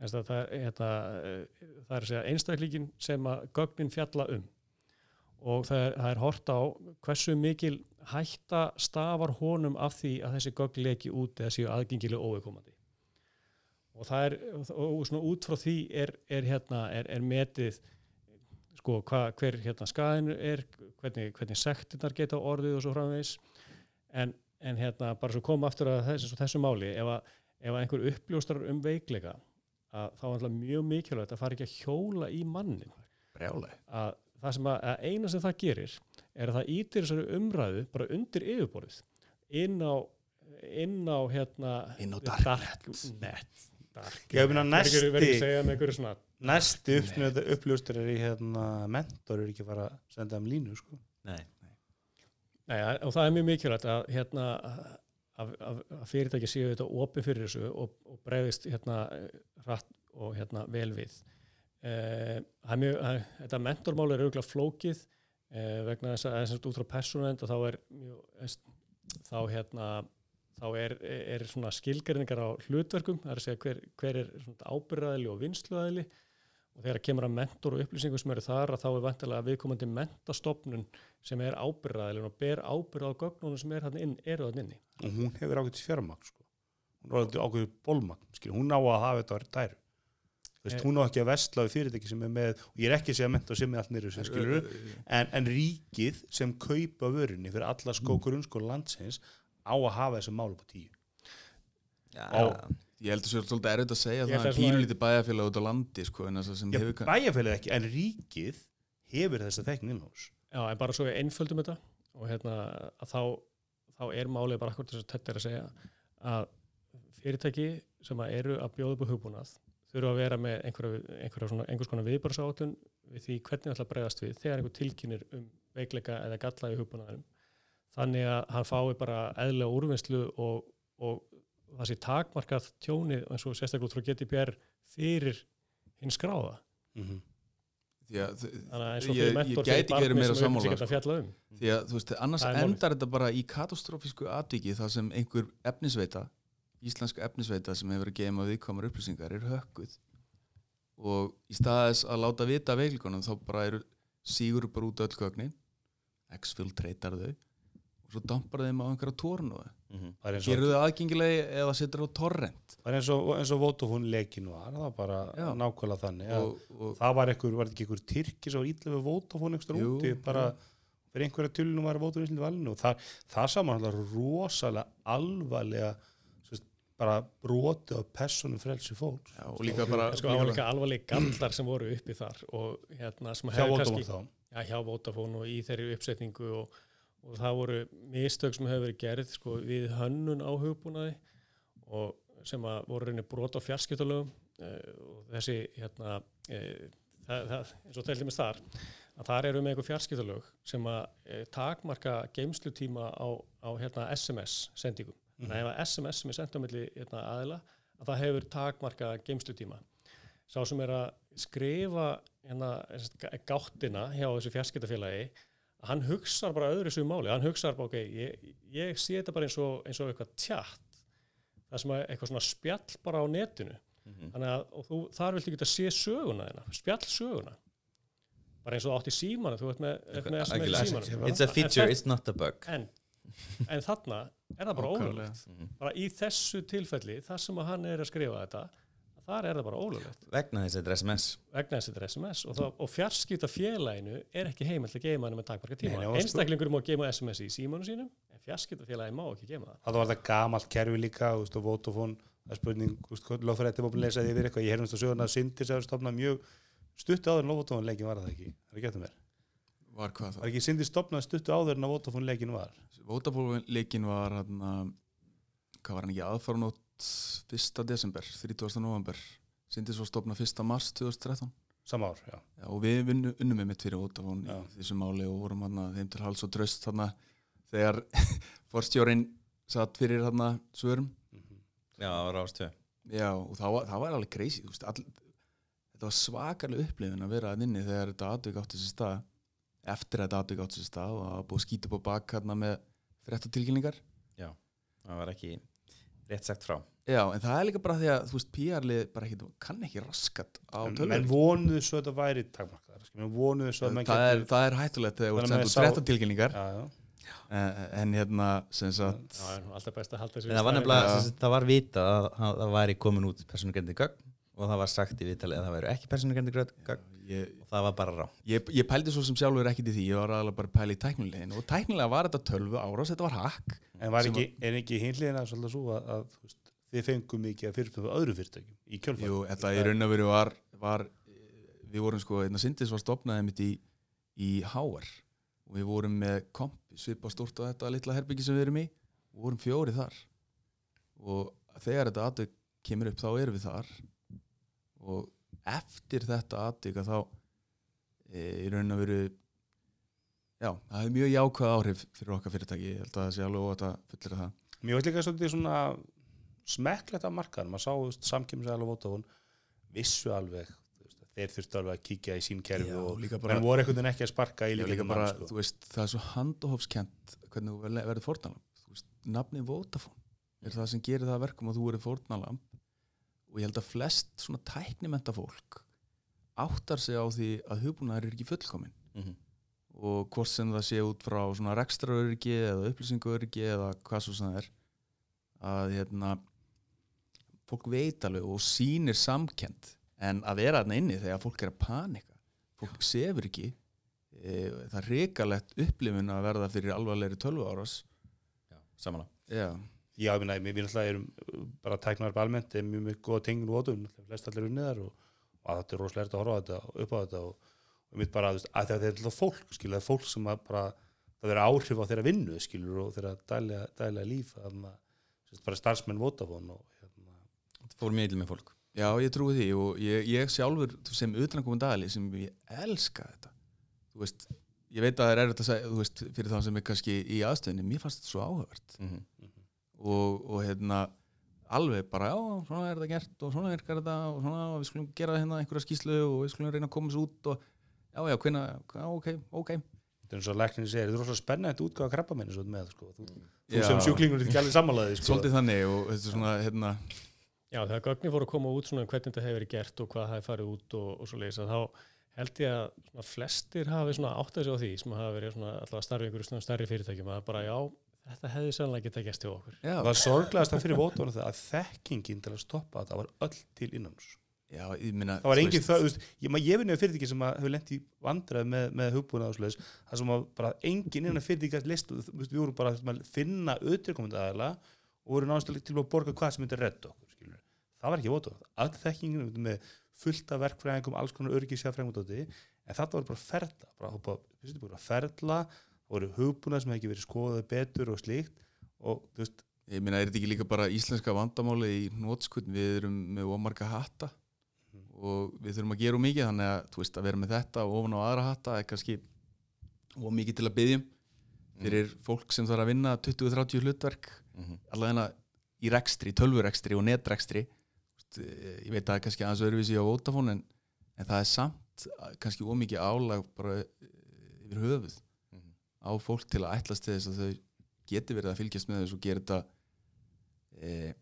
það, er, hérna, eh, það er að segja einstaklíkin sem að gögnin fjalla um. Og það er, það er hort á hversu mikil hætta stafar honum af því að þessi gögn leki út eða séu aðgengilega óviðkomandi. Og það er og svona út frá því er, er hérna er, er metið sko hva, hver hérna skaðin er hvernig, hvernig sektirnar geta orðið og svo framvegis. En, en hérna bara svo kom aftur að þessu, þessu máli ef að, ef að einhver uppljóstrar um veikleika að þá er alltaf mjög mikilvægt að fara ekki að hjóla í mannin brjálega að það sem að, að eina sem það gerir er að það ítir þessari umræðu bara undir yfirborðið inn á inn á hérna Inn á dark net. dark ekki næsti- að segja með einhverju svona næsti uppljóstur er í hérna, mentor er ekki að fara að senda þeim línu sko. Nei. Nei, og það er mjög mikilvægt að, hérna, að, að, að fyrirtæki séu þetta opið fyrir þessu og, og bregðist hérna, hratt og hérna, vel við. Eh, það er mjög, að, þetta mentormál er auðvitað flókið eh, vegna þess að þess að út frá persónuend og þá er mjög, þá hérna þá er, er svona skilgeringar á hlutverkum, það er að segja hver, hver er ábyrraðili og vinsluðaðili og þegar kemur að mentor og upplýsingum sem eru þar að þá er vantilega viðkomandi mentastofnun sem er ábyrraðilin og ber ábyrrað á gögnunum sem er inn, eru þann inni. og hún hefur ákveðt fjármagn sko. hún er ákveðt bólmagn skil. hún á að hafa þetta að dæru Veist, Eh. hún á ekki að vestla við fyrirtæki sem er með og ég er ekki að segja að mentor sem er allt nýru sem skilur en, en ríkið sem kaupa vörunni fyrir alla skó grunnskóla landsins á að hafa þessu mál upp á tíu ég held að það er svolítið erfitt að segja Ég það er pínulítið bæjarfélag út á landi sko, en þess að sem Já, hefur bæjarfélið ekki, en ríkið hefur þessa þekking innhús Já, en bara svo við einföldum þetta og hérna að þá, þá er málið bara akkur þess að þetta er að segja að fyrirtæki sem að eru að bjóða upp á hugbúnað þurfa að vera með einhverja, einhverja svona, einhvers konar viðbarsáttun við því hvernig það ætla að bregðast við þegar einhver tilkynir um veikleika eða galla í hugbúnaðinum. Þannig að hann fái bara eðlega úrvinnslu og, og það sé takmarkað tjónið eins og sérstaklega út frá GDPR fyrir hinn skráða. Mm -hmm. þannig að eins og Ég- fyrir ég mentor gæti ekki verið meira sammála, um. Því að þú veist, annars endar þetta bara í katastrófísku atviki þar sem einhver efnisveita íslenska efnisveita sem hefur að geima viðkomar upplýsingar er hökkuð og í staðis að láta vita veikleikunum þá bara eru sígur bara út öll gögnin exfiltreitar þau og svo dampar þeim á einhverja tórnu eins og, gerur þau aðgengilegi eða setur á torrent? Það er eins og, eins og Vodafone leikin var það var bara Já. nákvæmlega þannig. Og, og það var einhver, var þetta ekki einhver tyrki sem var ítla við Vodafone ekstra Jú, úti? bara fyrir einhverja tölunum var Vodafone íslandi valinu og það, það saman alltaf rosalega alvarlega bara broti á persónum frelsi fólks. Já, og líka bara sko, það var líka alvarleg gallar sem voru uppi þar og hérna sem hefur já, hjá Vodafone og í þeirri uppsetningu og, og það voru mistök sem hefur verið gerð sko, við hönnun á hugbúnaði og sem að voru reyni brot á fjarskiptalögum uh, og þessi hérna uh, það, það, eins og tæltum við þar að þar eru með einhver fjarskiptalög sem að uh, takmarka geimslutíma á, á hérna, SMS sendingum. Þannig að ef að SMS sem er sendt á milli hérna, aðila að það hefur takmarka geimslutíma sá sem er að skrifa hérna, gáttina hjá þessu fjarskiptafélagi hann hugsar bara öðru svo máli, hann hugsar bara ok, ég, ég sé þetta bara eins og, eins og eitthvað tjatt það sem er eitthvað svona spjall bara á netinu Mhm. þannig að og þú, þar viltu ekki að sé söguna þeina, spjall söguna bara eins og átt í símanu þú ert með, ert með í símanu It's a feature, it's not a bug en, en þarna er það bara Nákvæmlega. ólöglegt Mhm. bara í þessu tilfelli, þar sem að hann er að skrifa þetta þar er það bara ólöglegt. Vegna þess að þetta er SMS vegna þess að þetta er SMS og, það, og fjarskipta félaginu er ekki heimilt að geima hann með takmarka tíma. Sko- Einstaklingur má geima SMS í símanu sínum en fjarskipta félagi má ekki geima það. það var þetta gamalt kerfi líka og Vodafone, það er spurning lofrætti búin að lesa því yfir eitthvað, ég heyrðumst að söguna að Sindir sem stopnað mjög stuttu áður en Vodafone leikin var það ekki, það er ekki eftir mér var hvað var það ekki Sindir stopnað stuttu áður en að Vodafone leikin var Vodafone leikin var hann hvað var hann ekki aðfaranótt 1. desember, 30. november sindi svo stopna 1. mars 2013 sama ár, já, Já, og við vinnu, unnum við mitt fyrir Já. í þessu máli og vorum hann þeim til hals og tröst þarna þegar forstjórin satt fyrir þarna svörum Já, það var ástöð Já, og það var, það var alveg crazy veist, all, þetta var svakalega upplifin að vera að inni þegar þetta atvik átti sér stað eftir að þetta atvik átti sér stað og búið að skýta upp á bak hérna með fréttatilkynningar Það var ekki rétt sagt frá. Já, en það er líka bara því að þú veist, PR-lið bara ekki, kann ekki raskat á En- tölvur menn vonuðu svo að þetta væri takmarkaðar menn vonuðu svo að menn það, er, það er hættulegt þegar þú sendur maður sá- fréttatilkynningar já, já. en, en hérna sem sagt En það var nefnilega, það var vita að að það væri komin út persónugrindi gögn og það var sagt í viðtali að það væri ekki persónugrindi gögn. ég, og það var bara rá. ég, ég pældi svo sem sjálfur ekkit í því. Ég var aðalega bara að pæla í tæknilegin og tæknilega var þetta 12 árás, þetta var hakk En var ekki, er ekki hinliðina svolítið svo að, að veist, þið fengum mikið að fyrirtöfu öðru fyrirtækjum í kjölfæð? Jú, þetta í raun og veru var, var við vorum sko, einna Sindis var stopnaði mitt í, í HR og við vorum með komp svipa stórt á þetta litla herbyggi sem við erum í. Og vorum fjóri þar. Og þegar þetta atvik kemur upp þá erum við þar og eftir þetta atvik að þá e, í raun og veru já, það hefur mjög jákvæð áhrif fyrir okkar fyrirtæki, ég held að það sé alveg óvægt að fullera það. Veist líka svolítið svona smekklegt af markaðan, maður sá samkjömsæðal og Vodafone vissu alveg að þeir þurftu alveg að kíkja í sín kerfi og menn voru einhvern veginn ekki að sparka í líka bara, mann, sko. þú veist, það er svo handahofskent hvernig þú verður veist, nafnið Vodafone er það sem gerir það að verkum að þú verður fórnalamb og ég held að flest svona tæknimenta fólk áttar sig á því að hugbúnaður er ekki fullkomin Mm -hmm. og hvort sem það sé út frá svona rekstraöryggi eða upplýsingaöryggi eða hvað svo sem það er að hérna fólk veit alveg og sýnir samkend en að vera þarna inni þegar fólk er að panika fólk sefur ekki e, það er reikalegt upplifun að verða fyrir alvarlegri 12 áras Já, samanlega. Já, ég meina, við náttúrulega erum uh, bara tæknar almennt, er mjög mjög góða tengin og ótum, flest allir unniðar og, og að þetta er rosalega erfitt að horfa þetta upp á þetta og, og mitt bara, veist, að þetta er alltaf fólk, skilur, það er fólk sem að bara, það verður áhrif á þeirra vinnu, skilur, og þeirra dælega, dælega líf, að, sérst, bara starfsmenn Vodafone og, hérna, Það fór mjög illa með fólk. já, ég trúi því og ég, ég sjálfur sem utrankomandi aðli sem ég elska þetta þú veist, ég veit að það er erfitt að segja veist, fyrir það sem er kannski í aðstöðinni mér fannst þetta svo áhugavert Mm -hmm. Og, og hérna alveg bara, já, svona er þetta gert og svona virkar þetta og svona, og við skulum gera hérna einhverja skýslu og við skulum reyna að koma þessu út og já, já, hvenna, já, ok, ok. Þetta er eins og læknin segir, þetta er rosalega spennandi útgáða krabba minni svo með, sko, þú, þú sem sjúklingur er ekki alveg sammálaði, sko. svolítið þannig og þetta er svona, hérna. Já, þegar gögnin fóru að koma út svona um hvernig þetta hefur verið gert og hvað það hefur farið út og, og svo leiðis að þá held ég að svona flestir hafi svona áttað sig á því sem hafa verið svona alltaf starfið ykkur svona stærri fyrirtækjum að bara já, þetta hefði sannlega getað gæst hjá okkur. já, Það var sorglegast að fyrir það að þekkingin til að stoppa þetta var öll til innan hús. já, ég minna það var engin það, þú veist, ég, ég vinni við fyrirtæki sem að hefur lent í vandræð með, með hugbúna og svoleiðis, það sem að bara engin innan fyrirtæki gæst list, þú veist, við vorum bara að finna auðvitaðkomandi aðeila og voru náttúrulega til að borga hvað sem myndi redda okkur, skilur. Það var ekki votuð, all þekkingin með fullt af verkfræðingum, alls konar dóti, en þetta var bara ferla, bara, bara, bara, bara ferla, það voru hugbúna sem hefði ekki verið skoðað betur og slíkt og þú veist, ég minna, er þetta ekki líka bara íslenska vandamáli í nótskutn, við erum með ómarga hatta og við þurfum að gera mikið þannig að, þú veist, að vera með þetta og ofan á aðra hatta er kannski ómikið til að byggjum fyrir fólk sem þarf að vinna 20-30 hlutverk Mm -hmm. allavega í rekstri, tölvurekstri og netrekstri eh, ég veit að það er kannski aðeins öðruvísi á Vodafone en, en það er samt eh, kannski ómikið álag bara eh, yfir höfuð. Á fólk til að ætlast til þess að þau geti verið að fylgjast með þessu og gera þetta e,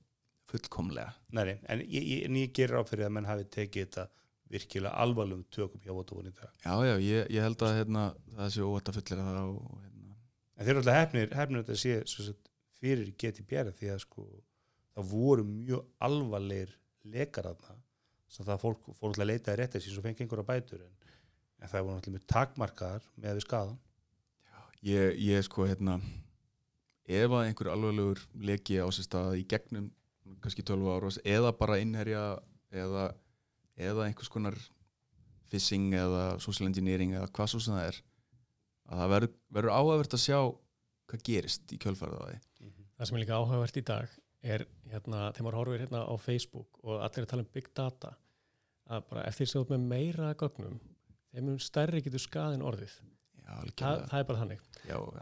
fullkomlega Nei, en ég, ég, en ég gerir á fyrir að menn hafi tekið þetta virkilega alvarlegum tökum hjá Vodafone í dag. Já, já, ég, ég held að hérna, það sé óvægt að fullera það og, og hérna, En þeir eru alltaf hefnir, hefnir þetta sé svo sagt, fyrir GDPR því að sko það voru mjög alvarlegir lekar sem það fólk fór alltaf að leita í réttið sín svo fengi einhverja bætur en, en það voru alltaf mjög takmarkaðar með við skadan. Ég, ég sko hérna ef að einhver alveglegur leki á sér stað í gegnum kannski 12 ára eða bara innherja eða, eða einhvers konar phishing eða social engineering eða hvað svo sem það er að það verður, verður áhæfvert að sjá hvað gerist í kjölfarið á því. Það sem er líka áhugavert í dag er hérna, þegar maður horfir hérna á Facebook og allir er að tala um big data að bara eftir því sem þú ert með meira gögnum þeim mun stærri getur skaðin orðið Þa, það er bara þannig. Já, og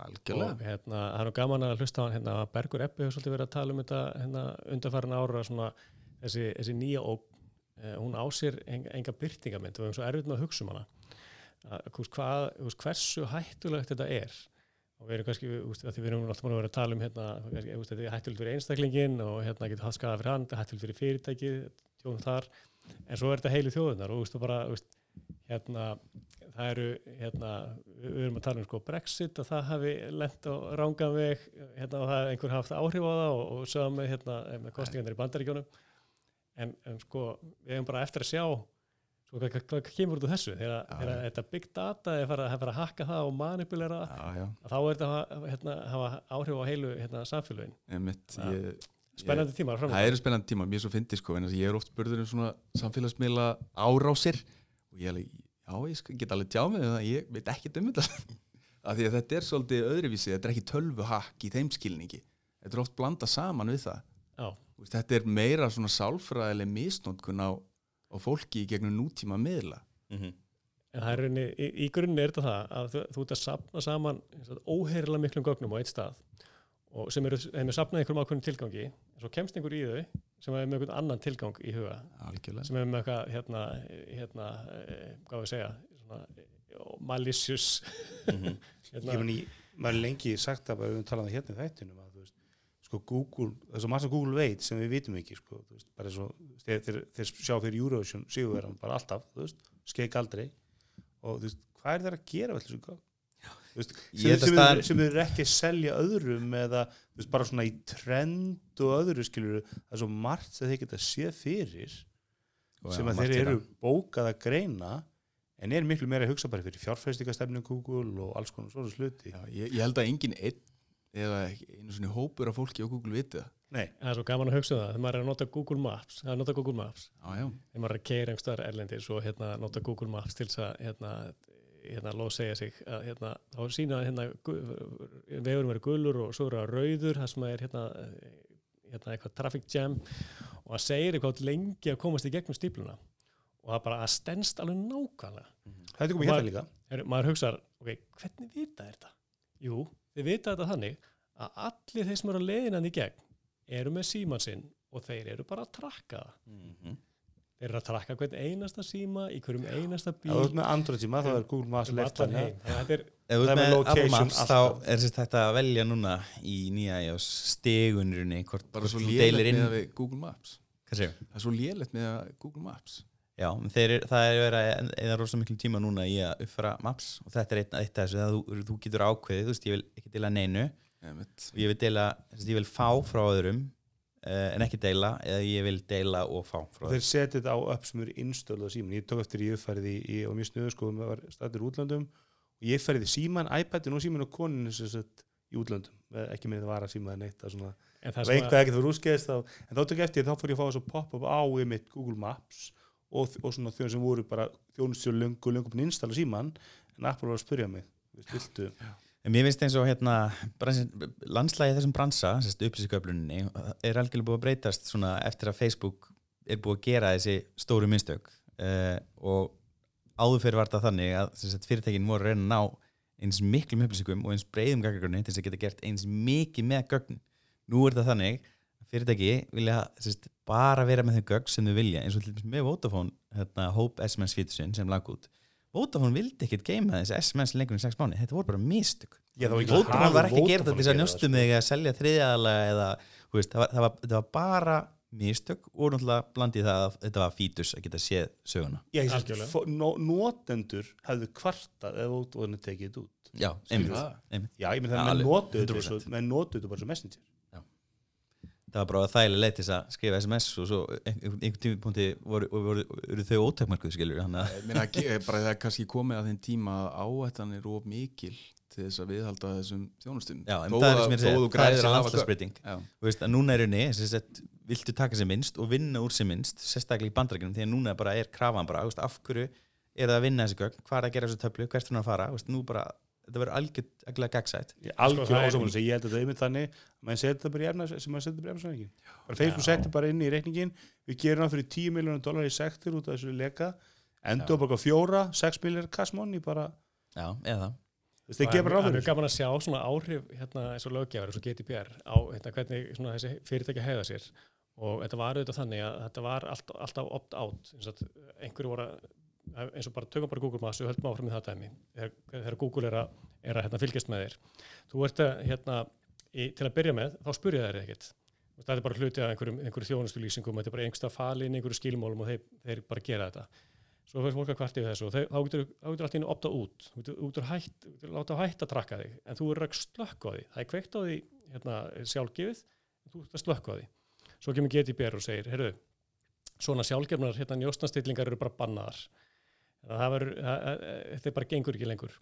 hérna, það er nú gaman að hlusta á hann hérna, Bergur Eppi hefur svolítið verið að tala um þetta hérna, undanfærin ára svona, þessi, þessi nýja óg eh, hún á sér enga, byrtingamind og við erum svo erfitt með að hugsa um hana. Að, hvað, hvers, hversu hættulegt þetta er. Og við erum kannski, við erum alltaf búin að vera að tala um hérna, þetta er hættulegt fyrir einstaklingin og hérna getur hatt skada fyrir hann, hættulegt fyrir fyrirtæki tjónum þar, en svo er þetta heilu þjóðunar og og bara, úst, hérna, það eru hérna, við erum að tala um sko Brexit og það hafi lent á rángan veg hérna, og það er einhver haft áhrif á það og, og sögum hérna, með kostingarnir í bandaríkjónum en, en sko við hefum bara eftir að sjá sko, hvað, hvað, hvað kemur út úr þessu þegar, já. þetta big data er farið að, farið að hakka það og manipulera það að þá er þetta að hérna, hafa áhrif á heilu hérna, samfélögin einmitt Já. ég, spennandi fram Það eru spennandi tíma, mér svo fyndi sko en ég er oft spurður um svona samfélagsmiðla árásir og ég er alveg, já, ég skal- get alveg tjá mig um það, ég veit ekki um þetta. Af því að þetta er svolítið öðruvísi, þetta er ekki tölvuhakk í þeim skilningi. Þetta er oft blanda saman við það. Já, þetta er meira svona sálfræðileg misnótkun á, á fólki í gegnum nútíma miðla. Mhm. En það er rauninni, í, í grunni er þetta það að þú, þú ert að sapna saman óheirilega miklum gögnum á eitt stað og sem eru, þeim er sapnað einhverjum ákveðnum tilgangi svo kemst einhver í þau sem er með einhvern annan tilgang í huga. Algjörlega. Sem er með eitthvað hérna, hérna eh, hvað við segja svona, malicious. Mhm. ég hérna, meni, maður lengi sagt að við höfum talað um það hérna í þættinum að þú veist, sko Google, það svo margt að Google veit sem við vitum ekki, sko, þú veist, bara svo þeir, þeir, þeir sjá fyrir Eurovision sigurverðan bara alltaf, þú veist, skeik aldrei. Og þú veist, hvað er þeir að gera við þessu gögn? Þú veist, sem, þeir eru ekki að selja öðrum eða veist, bara svona í trend og öðru skilur, það er svo margt sem þeir geta séð fyrir Og sem að þeir eru bókað að greina en er miklu meira að hugsa bara fyrir fjárfæstingastefnu Google og alls konar svona sluti Já, ég, ég held að engin einn eða einu svona hópur af fólki á Google viti það. Nei, það er svo gaman að hugsa um það þegar maður er að nota Google Maps það er að nota Google Maps. Já, þegar maður er að keira einhverstaðar erlendis og hérna, nota Google Maps til þess að hérna, hérna, loð segja sig að hérna, þá sína hérna, gu- vegurum er gulur og svo eru það rauður það sem er hérna, hérna eitthvað traffic jam. Og það segir eitthvað lengi að komast í gegnum stípluna og það bara að stendst alveg nákvæmlega. Þetta er komið Og hérna líka. Er, maður hugsar, ok, hvernig vita þetta? Jú, þeir vita þetta þannig að allir þeir sem eru að leiðinan í gegn eru með síman sinn og þeir eru bara að trakka það. Mhm. Þeir eru að trakka hvern einasta síma í hverjum einasta Ef bíl þú ert með Android síma þá er Google Maps left allan að heim. Þetta er, Ef þú ert er með Apple Maps þá er hægt að velja núna í nýja iOS stegunirunni hvort, bara hvort svo þú deilir lélegt inn með Google Maps. Hvað segir? Það er svo lélegt með Google Maps. Já, er- það er verið að eða rosa miklu tíma núna í að uppfæra Maps og þetta er eitt, eitt af þessu að þú, þú getur ákveðið, þú veist, ég vil ekki deila neinu. Og ég vil deila, þess, ég vil fá frá öðrum en ekki deila eða ég vil deila og fá frá og þeir setja þetta á upp sem eru innstölu á síman ég tók eftir í uppfærið í, og mjög snuðu sko með var stættur útlöndum. Og ég færði síman, iPadin og síman og koninu sem sett í útlöndum. Eh, ekki með það var að síma neitt að svona, en það það eitthvað að, ekkert fyrir útskeiðist þá, en þá tók ég eftir, þá fór ég að fá þess að pop-up á í mitt Google Maps og, og svona þjóðum sem voru bara þjónustjóð lungu, lungu búin að installa síman en Apple var að spyrja mig, viltu En mér finnst eins og hérna landslægi þessum bransa, upplýsingaöfluninni er algjörlega búið að breytast eftir að Facebook er búið að gera þessi stóru minnstök uh, og áður fyrir var þetta þannig að sagt, fyrirtækin voru að reyna að ná eins miklum upplýsingum og eins breiðum gaggagrunni til þess að geta gert eins mikið með gögn. Nú er þetta þannig að fyrirtæki vilja sagt, bara vera með þau gögn sem þau vilja eins og með Vodafone hérna, Hope SMS featuresin sem lag út. Vodafone vildi ekkert geima þessi SMS lengur en 6 mánu, þetta voru bara mistök. Já, það var ekki Vodafone var ekki að gera Vodafone þetta til þess að njóstu mig að selja þriðaðalega eða þú veist, það, var, það, var, það var bara mistök og náttúrulega blandið það að þetta var fítus að geta séð söguna. Já, notendur hefðu kvartað ef þú voru tekið þetta út. Já, einmitt. Já, ég menn það, Já, menn alveg, notuðu þetta 100%. svo- menn notuðu þetta bara svo messenger Það var bara þægileg leið til að skrifa SMS og svo einhvern einhver tímapunkti voru, voru, voru, þau ótakmarkuð skilur það er kannski komið að þeim tíma áhættan er of mikil til þess að viðhalda þessum þjónustum Já, en það er sem ég segja, það er þessi landslagsbreyting. Þú veist að núna er unni, þess að viltu taka sér minnst og vinna úr sér minnst sérstaklega í bandrækjunum því að núna bara er krafan bara, af hverju er það að vinna þessi gögn, hvað er að gera þessu töflu, hvert er hún að fara, veist, nú bara, þetta verður algjörlega gagsætt. Ég það algjör er- ásamála ég held að þetta er einmitt þannig að maður setja þetta bara í efna sem maður setja bara í efnarsvæðingin bara Facebook setja bara inn í reikningin við gerum það fyrir 10 miljónar dólar í sektur út af þessu leka. Endur bara fjóra, 6 miljónar kassmonni bara, Já, eða. Það. það er gaman að sjá svona áhrif hérna, eins og lögjafar, eins og GDPR á hérna, hvernig svona, þessi fyrirtæki hegða sér. Og þetta var auðvitað þannig að þetta var allt, alltaf opt-out einhverju voru að eins og bara tökum bara Google Maps og höldum áfram í það dæmi þegar, Google er að, er að hérna, fylgjast með þér. Þú ert að, hérna, í, til að byrja með þá spurja þær ekkert. Það er bara hluti af einhverjum, einhverju þjónustulýsingum þetta er bara einhversta falin, einhverju skilmólum og þeir, þeir bara gera þetta. Svo fyrir fólk að kvarti við þessu og þá getur allt í einu opta út. Þú getur, hætt, láta hætt að trakka þig en þú eru ekki slökk á því. Það er kveikt á því hérna, sjálfgefið þú ert að slökk á því. Svo kemur GDPR og segir, heyrðu svona sjálfgefnar hérna njóstnastillingar eru bara bannaðar það, það verður, það, það- þetta er bara gengur ekki lengur.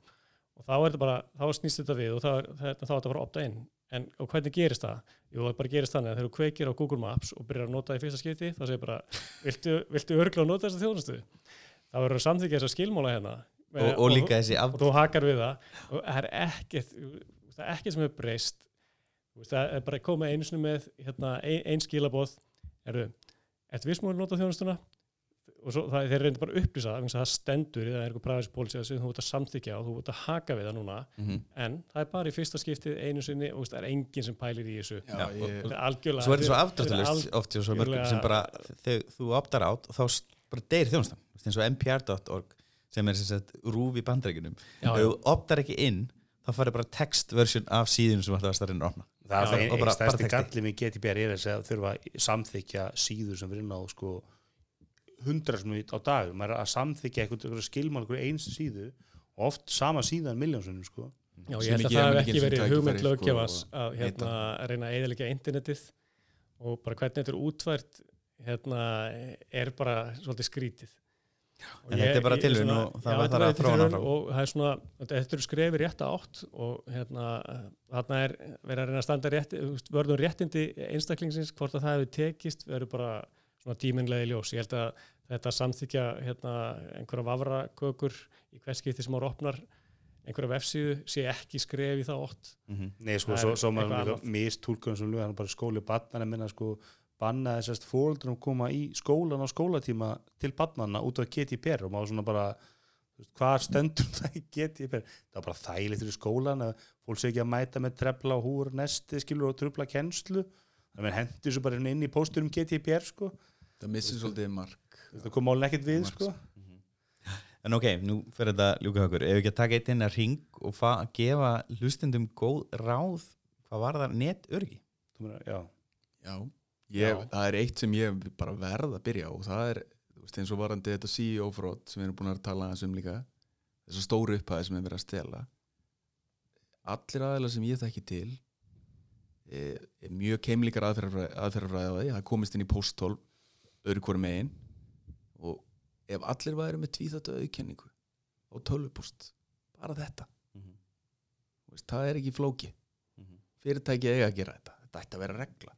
Og þá er þetta bara, þá snýst þetta við og þá er, það, er þetta bara að opta inn en og hvernig gerist það? Jú, það bara gerist þannig að þegar þú kveikir á Google Maps og byrjar að nota það í fyrsta skipti þá segir bara, viltu, viltu örgla að nota þessa þjónustu? þá verður að samþykja þessa skilmála hérna. Og, og líka þessi af, og þú hakar við það. Og það er ekkert það er ekkert sem er breyst. Það er bara að koma einu sinni með hérna, ein, ein skilabóð eru, eftir við smúið nota þjónustuna og svo, það, þeir reyndir bara að upplýsa það, að það stendur í það er eitthvað præðispólísi sem þú ert að samþykja og þú ert að haka við það núna Mhm. en það er bara í fyrsta skiptið einu sinni og það er enginn sem pælir í þessu Já, Já, ég, er algjörlega svo er þetta svo er afdráttalust oft og svo mörgum sem bara þegar þú optar átt og þá bara deyr þjónustan Þú veist, eins og npr.org sem er sem sagt rúf í ef já. þú optar ekki inn þá farið bara textversion af síðun sem alltaf að starfinn að opna það er og einn stærsti bara texti. galli með GDPR er að þurfa að samþykja síður sem fyrir inn á sko hundra sem á dag, maður er að samþykja eitthvað skilmál, eitthvað eins síðu og oft sama síðan miljónsunum sko Já, ég held að það hef ekki verið hugmynd tækifæri, sko, að, hérna, að reyna að eðalega internetið og bara hvernig þetta er útvært hérna, er bara svolítið skrítið. Og En þetta er bara ég- ég svona- og það þar að þróa tilraun áfram. Og það er svona, þetta eru skrefi rétt átt og hérna, þarna er verið að reyna að standa rétt, vörðum réttindi einstaklingsins, hvort að það hefur tekist, verður bara svona tíminlega í ljós. Ég held að þetta samþykja hérna, einhverja vafrakökur í hvers skipti sem ára opnar einhverja vefsíðu sé ekki skref í það ótt Mhm. Nei, sko, svo, svo maður mistúlkunum sem lög, hann bara skóli barnana minna, sko, banna þessast fóldrum koma í skólan á skólatíma til barnana út af GDPR og maður svona bara, hvað stendur það í GDPR? Það er bara þægilegt fyrir skólan að fólk sé ekki að mæta með trefla og húr nesti, skilur og trubla kennslu. Þannig að hendur svo bara inn í póstur um GDPR, sko, það missir svolítið mark það kom málun ekkert við, sko. En ok, nú fyrir þetta ljúka okkur. Ef við ekki að taka eitt inn að ring og fa- gefa hlustendum góð ráð hvað var það netörgi? Já, Já, ég, Já. það er eitt sem ég bara verð að byrja og það er þú veist, eins og varandi þetta CEO-frót sem við erum búin að tala aðeins um líka þessar stóru upphæði sem er verið að stela allir aðeila sem ég þekki til er, er mjög keimlíkar aðferðafræði á því, það komist inn í posttól öðru hverju megin. og ef allir væri með tvíþáttu auðkenningu á tölvupost bara þetta, þú veist, það er ekki flóki. Fyrirtæki eiga að gera þetta. Þetta ætti að vera regla.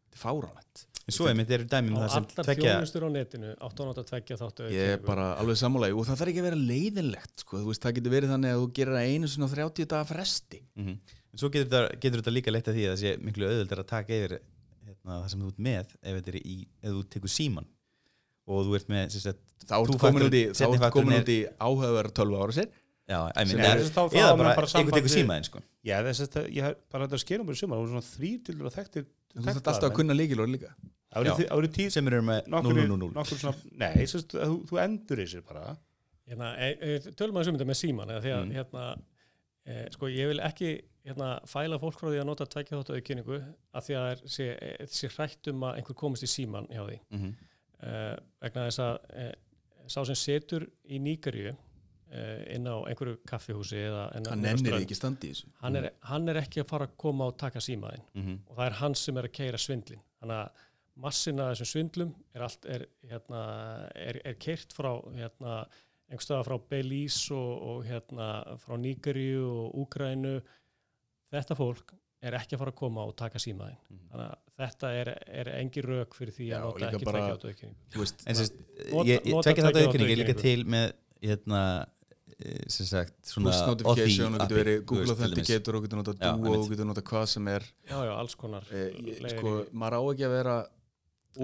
Þetta er fáránlegt. En svo einmitt eru dæmi um og það sem allar tvekja á netinu áttu að nota tveggja þáttu ég er bara alveg sammálaði og það þarf ekki að vera leiðinlegt sko. þú veist, það getur verið þannig að þú gerir það einu svona 30 daga fresti. Mhm. En svo getur þetta, getur þetta líka leitt að því að það sé miklu auðvöldar að taka yfir hérna, það sem þú ert með ef, þetta er í, ef þú tekur síman og þú ert með þá Two-factor- komin út í, út í áhugaverð 12 ára sér já, I Sem mean, er- eða, bara bara einhver samband tekur við- símaðin sko. Já, þess að ég hef bara þetta að skera um það voru svona til að þekktir þú þarf alltaf að kunna líkilor líka. Voru tíð sem eru með nokkur, 000 nokkur svona, nei, þú, þú endur þessir bara. Hérna, e, e, tölum að sumita með síman því að Mm. hérna, e, sko ég vil ekki hérna, fæla fólk frá því að nota tveggja þáttu auðkynningu að því að það er- sé, e, sé hrætt um að einhver komist í síman hjá því. Mhm. Uh, vegna þess að uh, sá sem setur í Níkarju uh, inn á einhverju kaffihúsi hann strönd, ekki standi í þessu. hann er, hann er ekki að fara að koma og taka símaðinn. Mhm. og það er hann sem er að keira svindlin þannig að massin af þessum svindlum er allt er, hérna, er, er keirt frá hérna, einhverstaða frá Belize og, og hérna, frá Níkarju og Úgrænu þetta fólk er ekki að fara að koma og taka símaðinn. Mhm. þannig að þetta er, er engi rök fyrir því að nota ekki bara- tvekja áttu auðkynningu þú veist, en sérst, Nota- ég, ég nota tvekja auðkynning er líka til með hérna eh, sem sagt svona notification og getur verið Google. Authenticator og getur nota Duo og getur nota hvað sem er. Já, já, alls konar ég- leiðir sko, maður á ekki að vera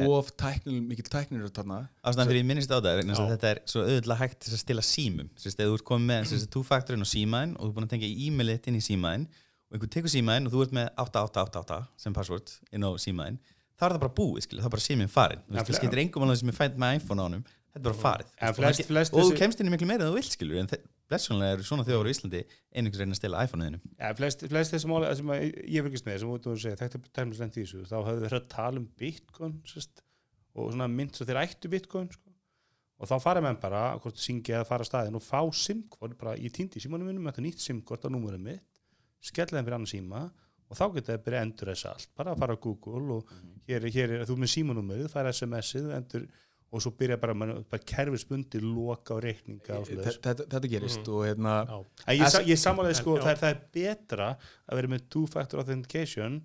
of tæknil, mikil tæknir þarna. Ástæðan fyrir ég minnist á það vegna þess að Já. þetta er svo auðvitað hægt til að stila símum. Þú ert komið með sérst, two-factorinn og símaðin og þú er búin að tengja e-mailið þitt inn í símaðin og einhver tekur símaðin og þú ert með 8888 sem password inn á símaðin þá er það bara búið, skil, það er bara síminn farin Ja, það skiptir engum alveg sem er fænt með iPhone á honum þetta er bara farið. Og flest- það- flest og þú kemst inn í miklu meira en þú vilt skilur en blessunlega eru svona þjóður í Íslandi einhvers reyna að stila iPhone-inu Ja, flest, flest þessi máli sem ég fylgist með sem út og segja, þetta er í þessu þá hafðu þeir að tala um bitcoin sérst, og svona mynd svo þeir ættu bitcoin sko. og þá fara menn bara, hvort syngja eða fara staðin og fá simkvort, bara ég týndi símanum minnum þetta nýtt simkvort á númurum mitt skella þeim fyrir annan síma og þá geta þeir byrja að endur þess allt, bara að fara á Google og hér, er- hér er, þú er með símanúmerið fara SMS-ið endur, og svo byrja bara, man, bara kerfisbundi loka og reikninga og þetta, þetta gerist og hérna Já, En ég, ég samanlega En, sko, það er, það er betra að vera með two-factor authentication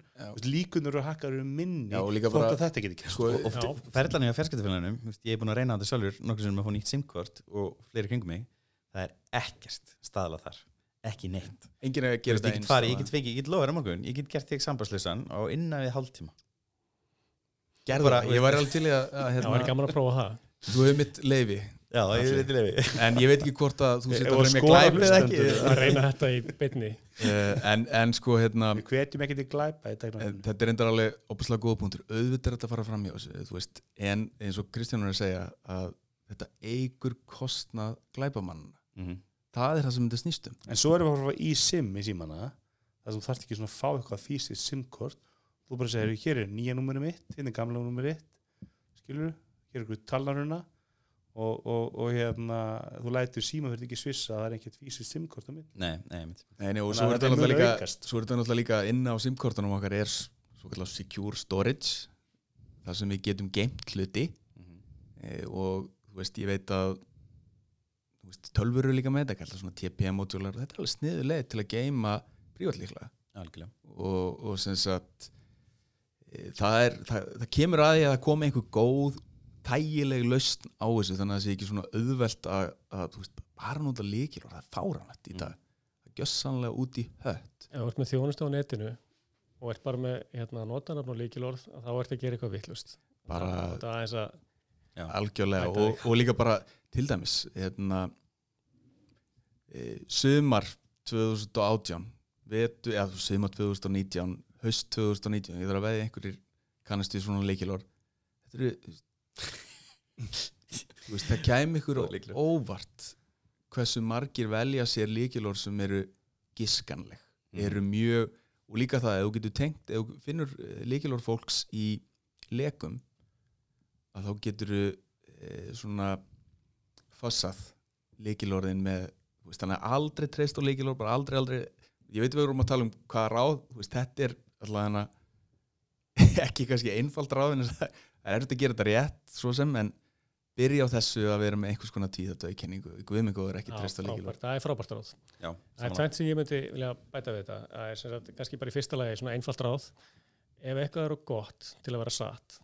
líkunur og hakkar eru minni og þótt bara- að þetta getur sko, og Já. ferðlan í fjarskiptafélagunum ég er búin að reyna þetta sjálfur nokkur sem að fá nýtt simkort og fleiri kringum mig það er ekkert staðlað þar ekki neitt. Er ég get farið, ég get fengið, ég get loður á morgun ég get gert þig sambandslösan á innan við hálftíma. Gerða ég væri alveg til í að, að það hérna, væri gaman að prófa það. Þú hefur mitt lefi en ég veit ekki hvort að þú setja mig skoða glæp eða ekki. Hlustendur. að reyna þetta í beinni. Eh, en, en sko hérna við hvetjum ekki til í teknum þetta er endar alveg opaslega góða punktur. Auðvitað er þetta að fara fram þú veist, en eins og Kristján er að segja að þetta eigur kostnað glæpamann Mhm. Það er það sem þetta snýst um. En svo erum við að fara í sim í símana þar sem þú þarft ekki svona að fá eitthvað fysiskt simkort. Þú bara segir, hér er nýja númerið mitt hérna er gamla númerið skilur hér er eitthvað talnaruna. Og, og, og hérna þú lætur síma fyrir ekki svissa að það er ekkert fysiskt simkort á mitt nei, nei, mitt Nei, nei, og svo er þetta náttúrulega líka, aukast. svo er þetta náttúrulega líka inn á simkortunum okkar er svo kallar secure storage þar sem við getum geimt hluti. Mhm. e, og þú veist, ég veit að tölvur eru líka með þetta kallar svona TPM-módular þetta er alveg sniðu leið til að geima prívatlíkla algjörlega. Og, og sem sagt e, það, er, það, það kemur að því að það komi einhver góð þægileg lausn á þessu þannig að það sé ekki svona auðvelt að, að veist, bara nota líkil og það er fáranlegt í dag. Það er gjössanlega út í hött. Ef þú ert með þjónustu á netinu og ert bara með hérna, notanafn og líkilorð þá ert að gera eitthvað vittlust Bara- Já. algjörlega. Og, og líka bara til dæmis hérna sumar 2018 vetu, eða sumar 2019 haust 2019, ég þarf að veðja einhverjir kannast við svona leikilor þetta eru veist, það kæmi ykkur óvart hversu margir velja sér leikilor sem eru giskanleg Mhm. eru mjög, og líka það ef þú getur tengt, ef þú finnur leikilor fólks í lekum að þá getur þú e, svona fossað leikilorðin með veist, þannig að aldrei treyst á leikilorð bara aldrei, aldrei, ég veit við erum að tala um hvað ráð, veist, þetta er alltaf ekki kannski einfald ráð en það er erfitt að gera þetta rétt svo sem, en byrja á þessu að vera með einhvers konar tíðatöðkenningu Guðmengóður ekki Já, treyst á leikilorð frábært, það er frábært ráð. Já, það er tvennt sem ég myndi vilja bæta við þetta. Það er sagt, kannski bara í fyrsta lagi svona einfalt ráð. Ef eitthvað eru gott til að vera satt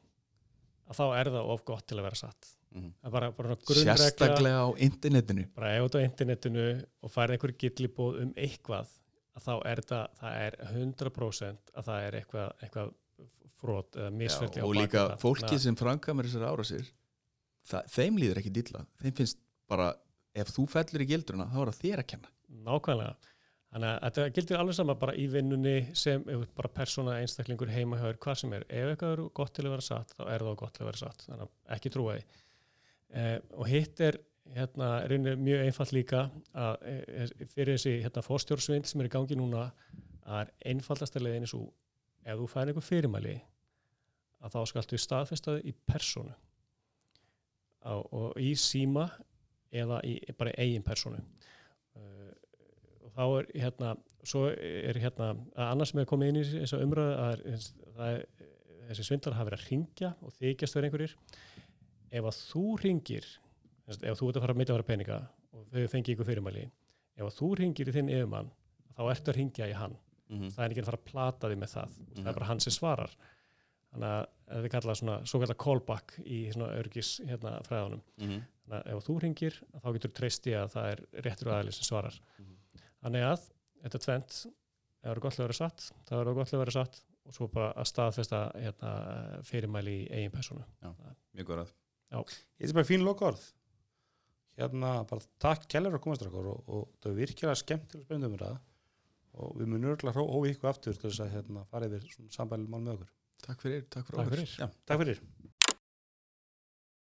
að þá er það of gott til að vera satt Það er bara, bara sérstaklega á internetinu. Bara ef þetta á internetinu og færði einhver gillibóð um eitthvað að þá er það, það er 100% að það er eitthvað, eitthvað frót eða misferðli og líka fólki sem framkvæmur þessar árásir það, þeim líður ekki dilla þeim finnst bara, ef þú fellur í gildruna þá er það þér að kenna. Nákvæmlega. Þannig að þetta gildir alveg sama bara í vinnunni sem þú bara persóna einstaklingur heima þér, hvað sem er, ef eitthvað eru gott til að vera satt þá er það gott til að vera satt. Þannig að ekki trúa því eh, og hitt er hérna, mjög einfalt líka að eh, fyrir þessi hérna, fórstjórsvind sem er í gangi núna að er einfaldasta leiðinni svo ef þú fær einhver fyrirmæli að þá skaltu staðfesta þau í persónu. Á, og í síma eða í bara eigin persónu. Uh, og þá er hérna svo er hérna að annars sem er komið inn í þessa umræðu að er, það er, þessi svindlar hafa verið að ringja og þykjast verið einhverjir ef að þú ringir ef þú ert að fara að mittavara peninga og þau fengi ykkur fyrirmæli ef að þú ringir í þinn yfirmann þá ertu að ringja í hann. Mhm. það er ekki að fara að plata því með það. Það er bara hann sem svarar. Þannig að það er kallað svona svo kallað callback í svona örgis hérna fræðunum. Mhm. þannig að ef þú ringir þá getur treysti að það er réttur aðli sem svarar. Mhm. þannig að þetta tvent það er gott að vera satt það gott að vera satt og svo bara að staðfesta hérna, fyrirmæli í eigin persónu. Mjög góð Þetta er bara fín loka orð hérna bara takk kælur að komast og, og það er virkilega skemmtilega spennum um það og við munum örgulega hófi ykkur aftur til þess að hérna, fara yfir svona sambæli mál með okkur. Takk fyrir, takk fyrir Takk fyrir. Takk fyrir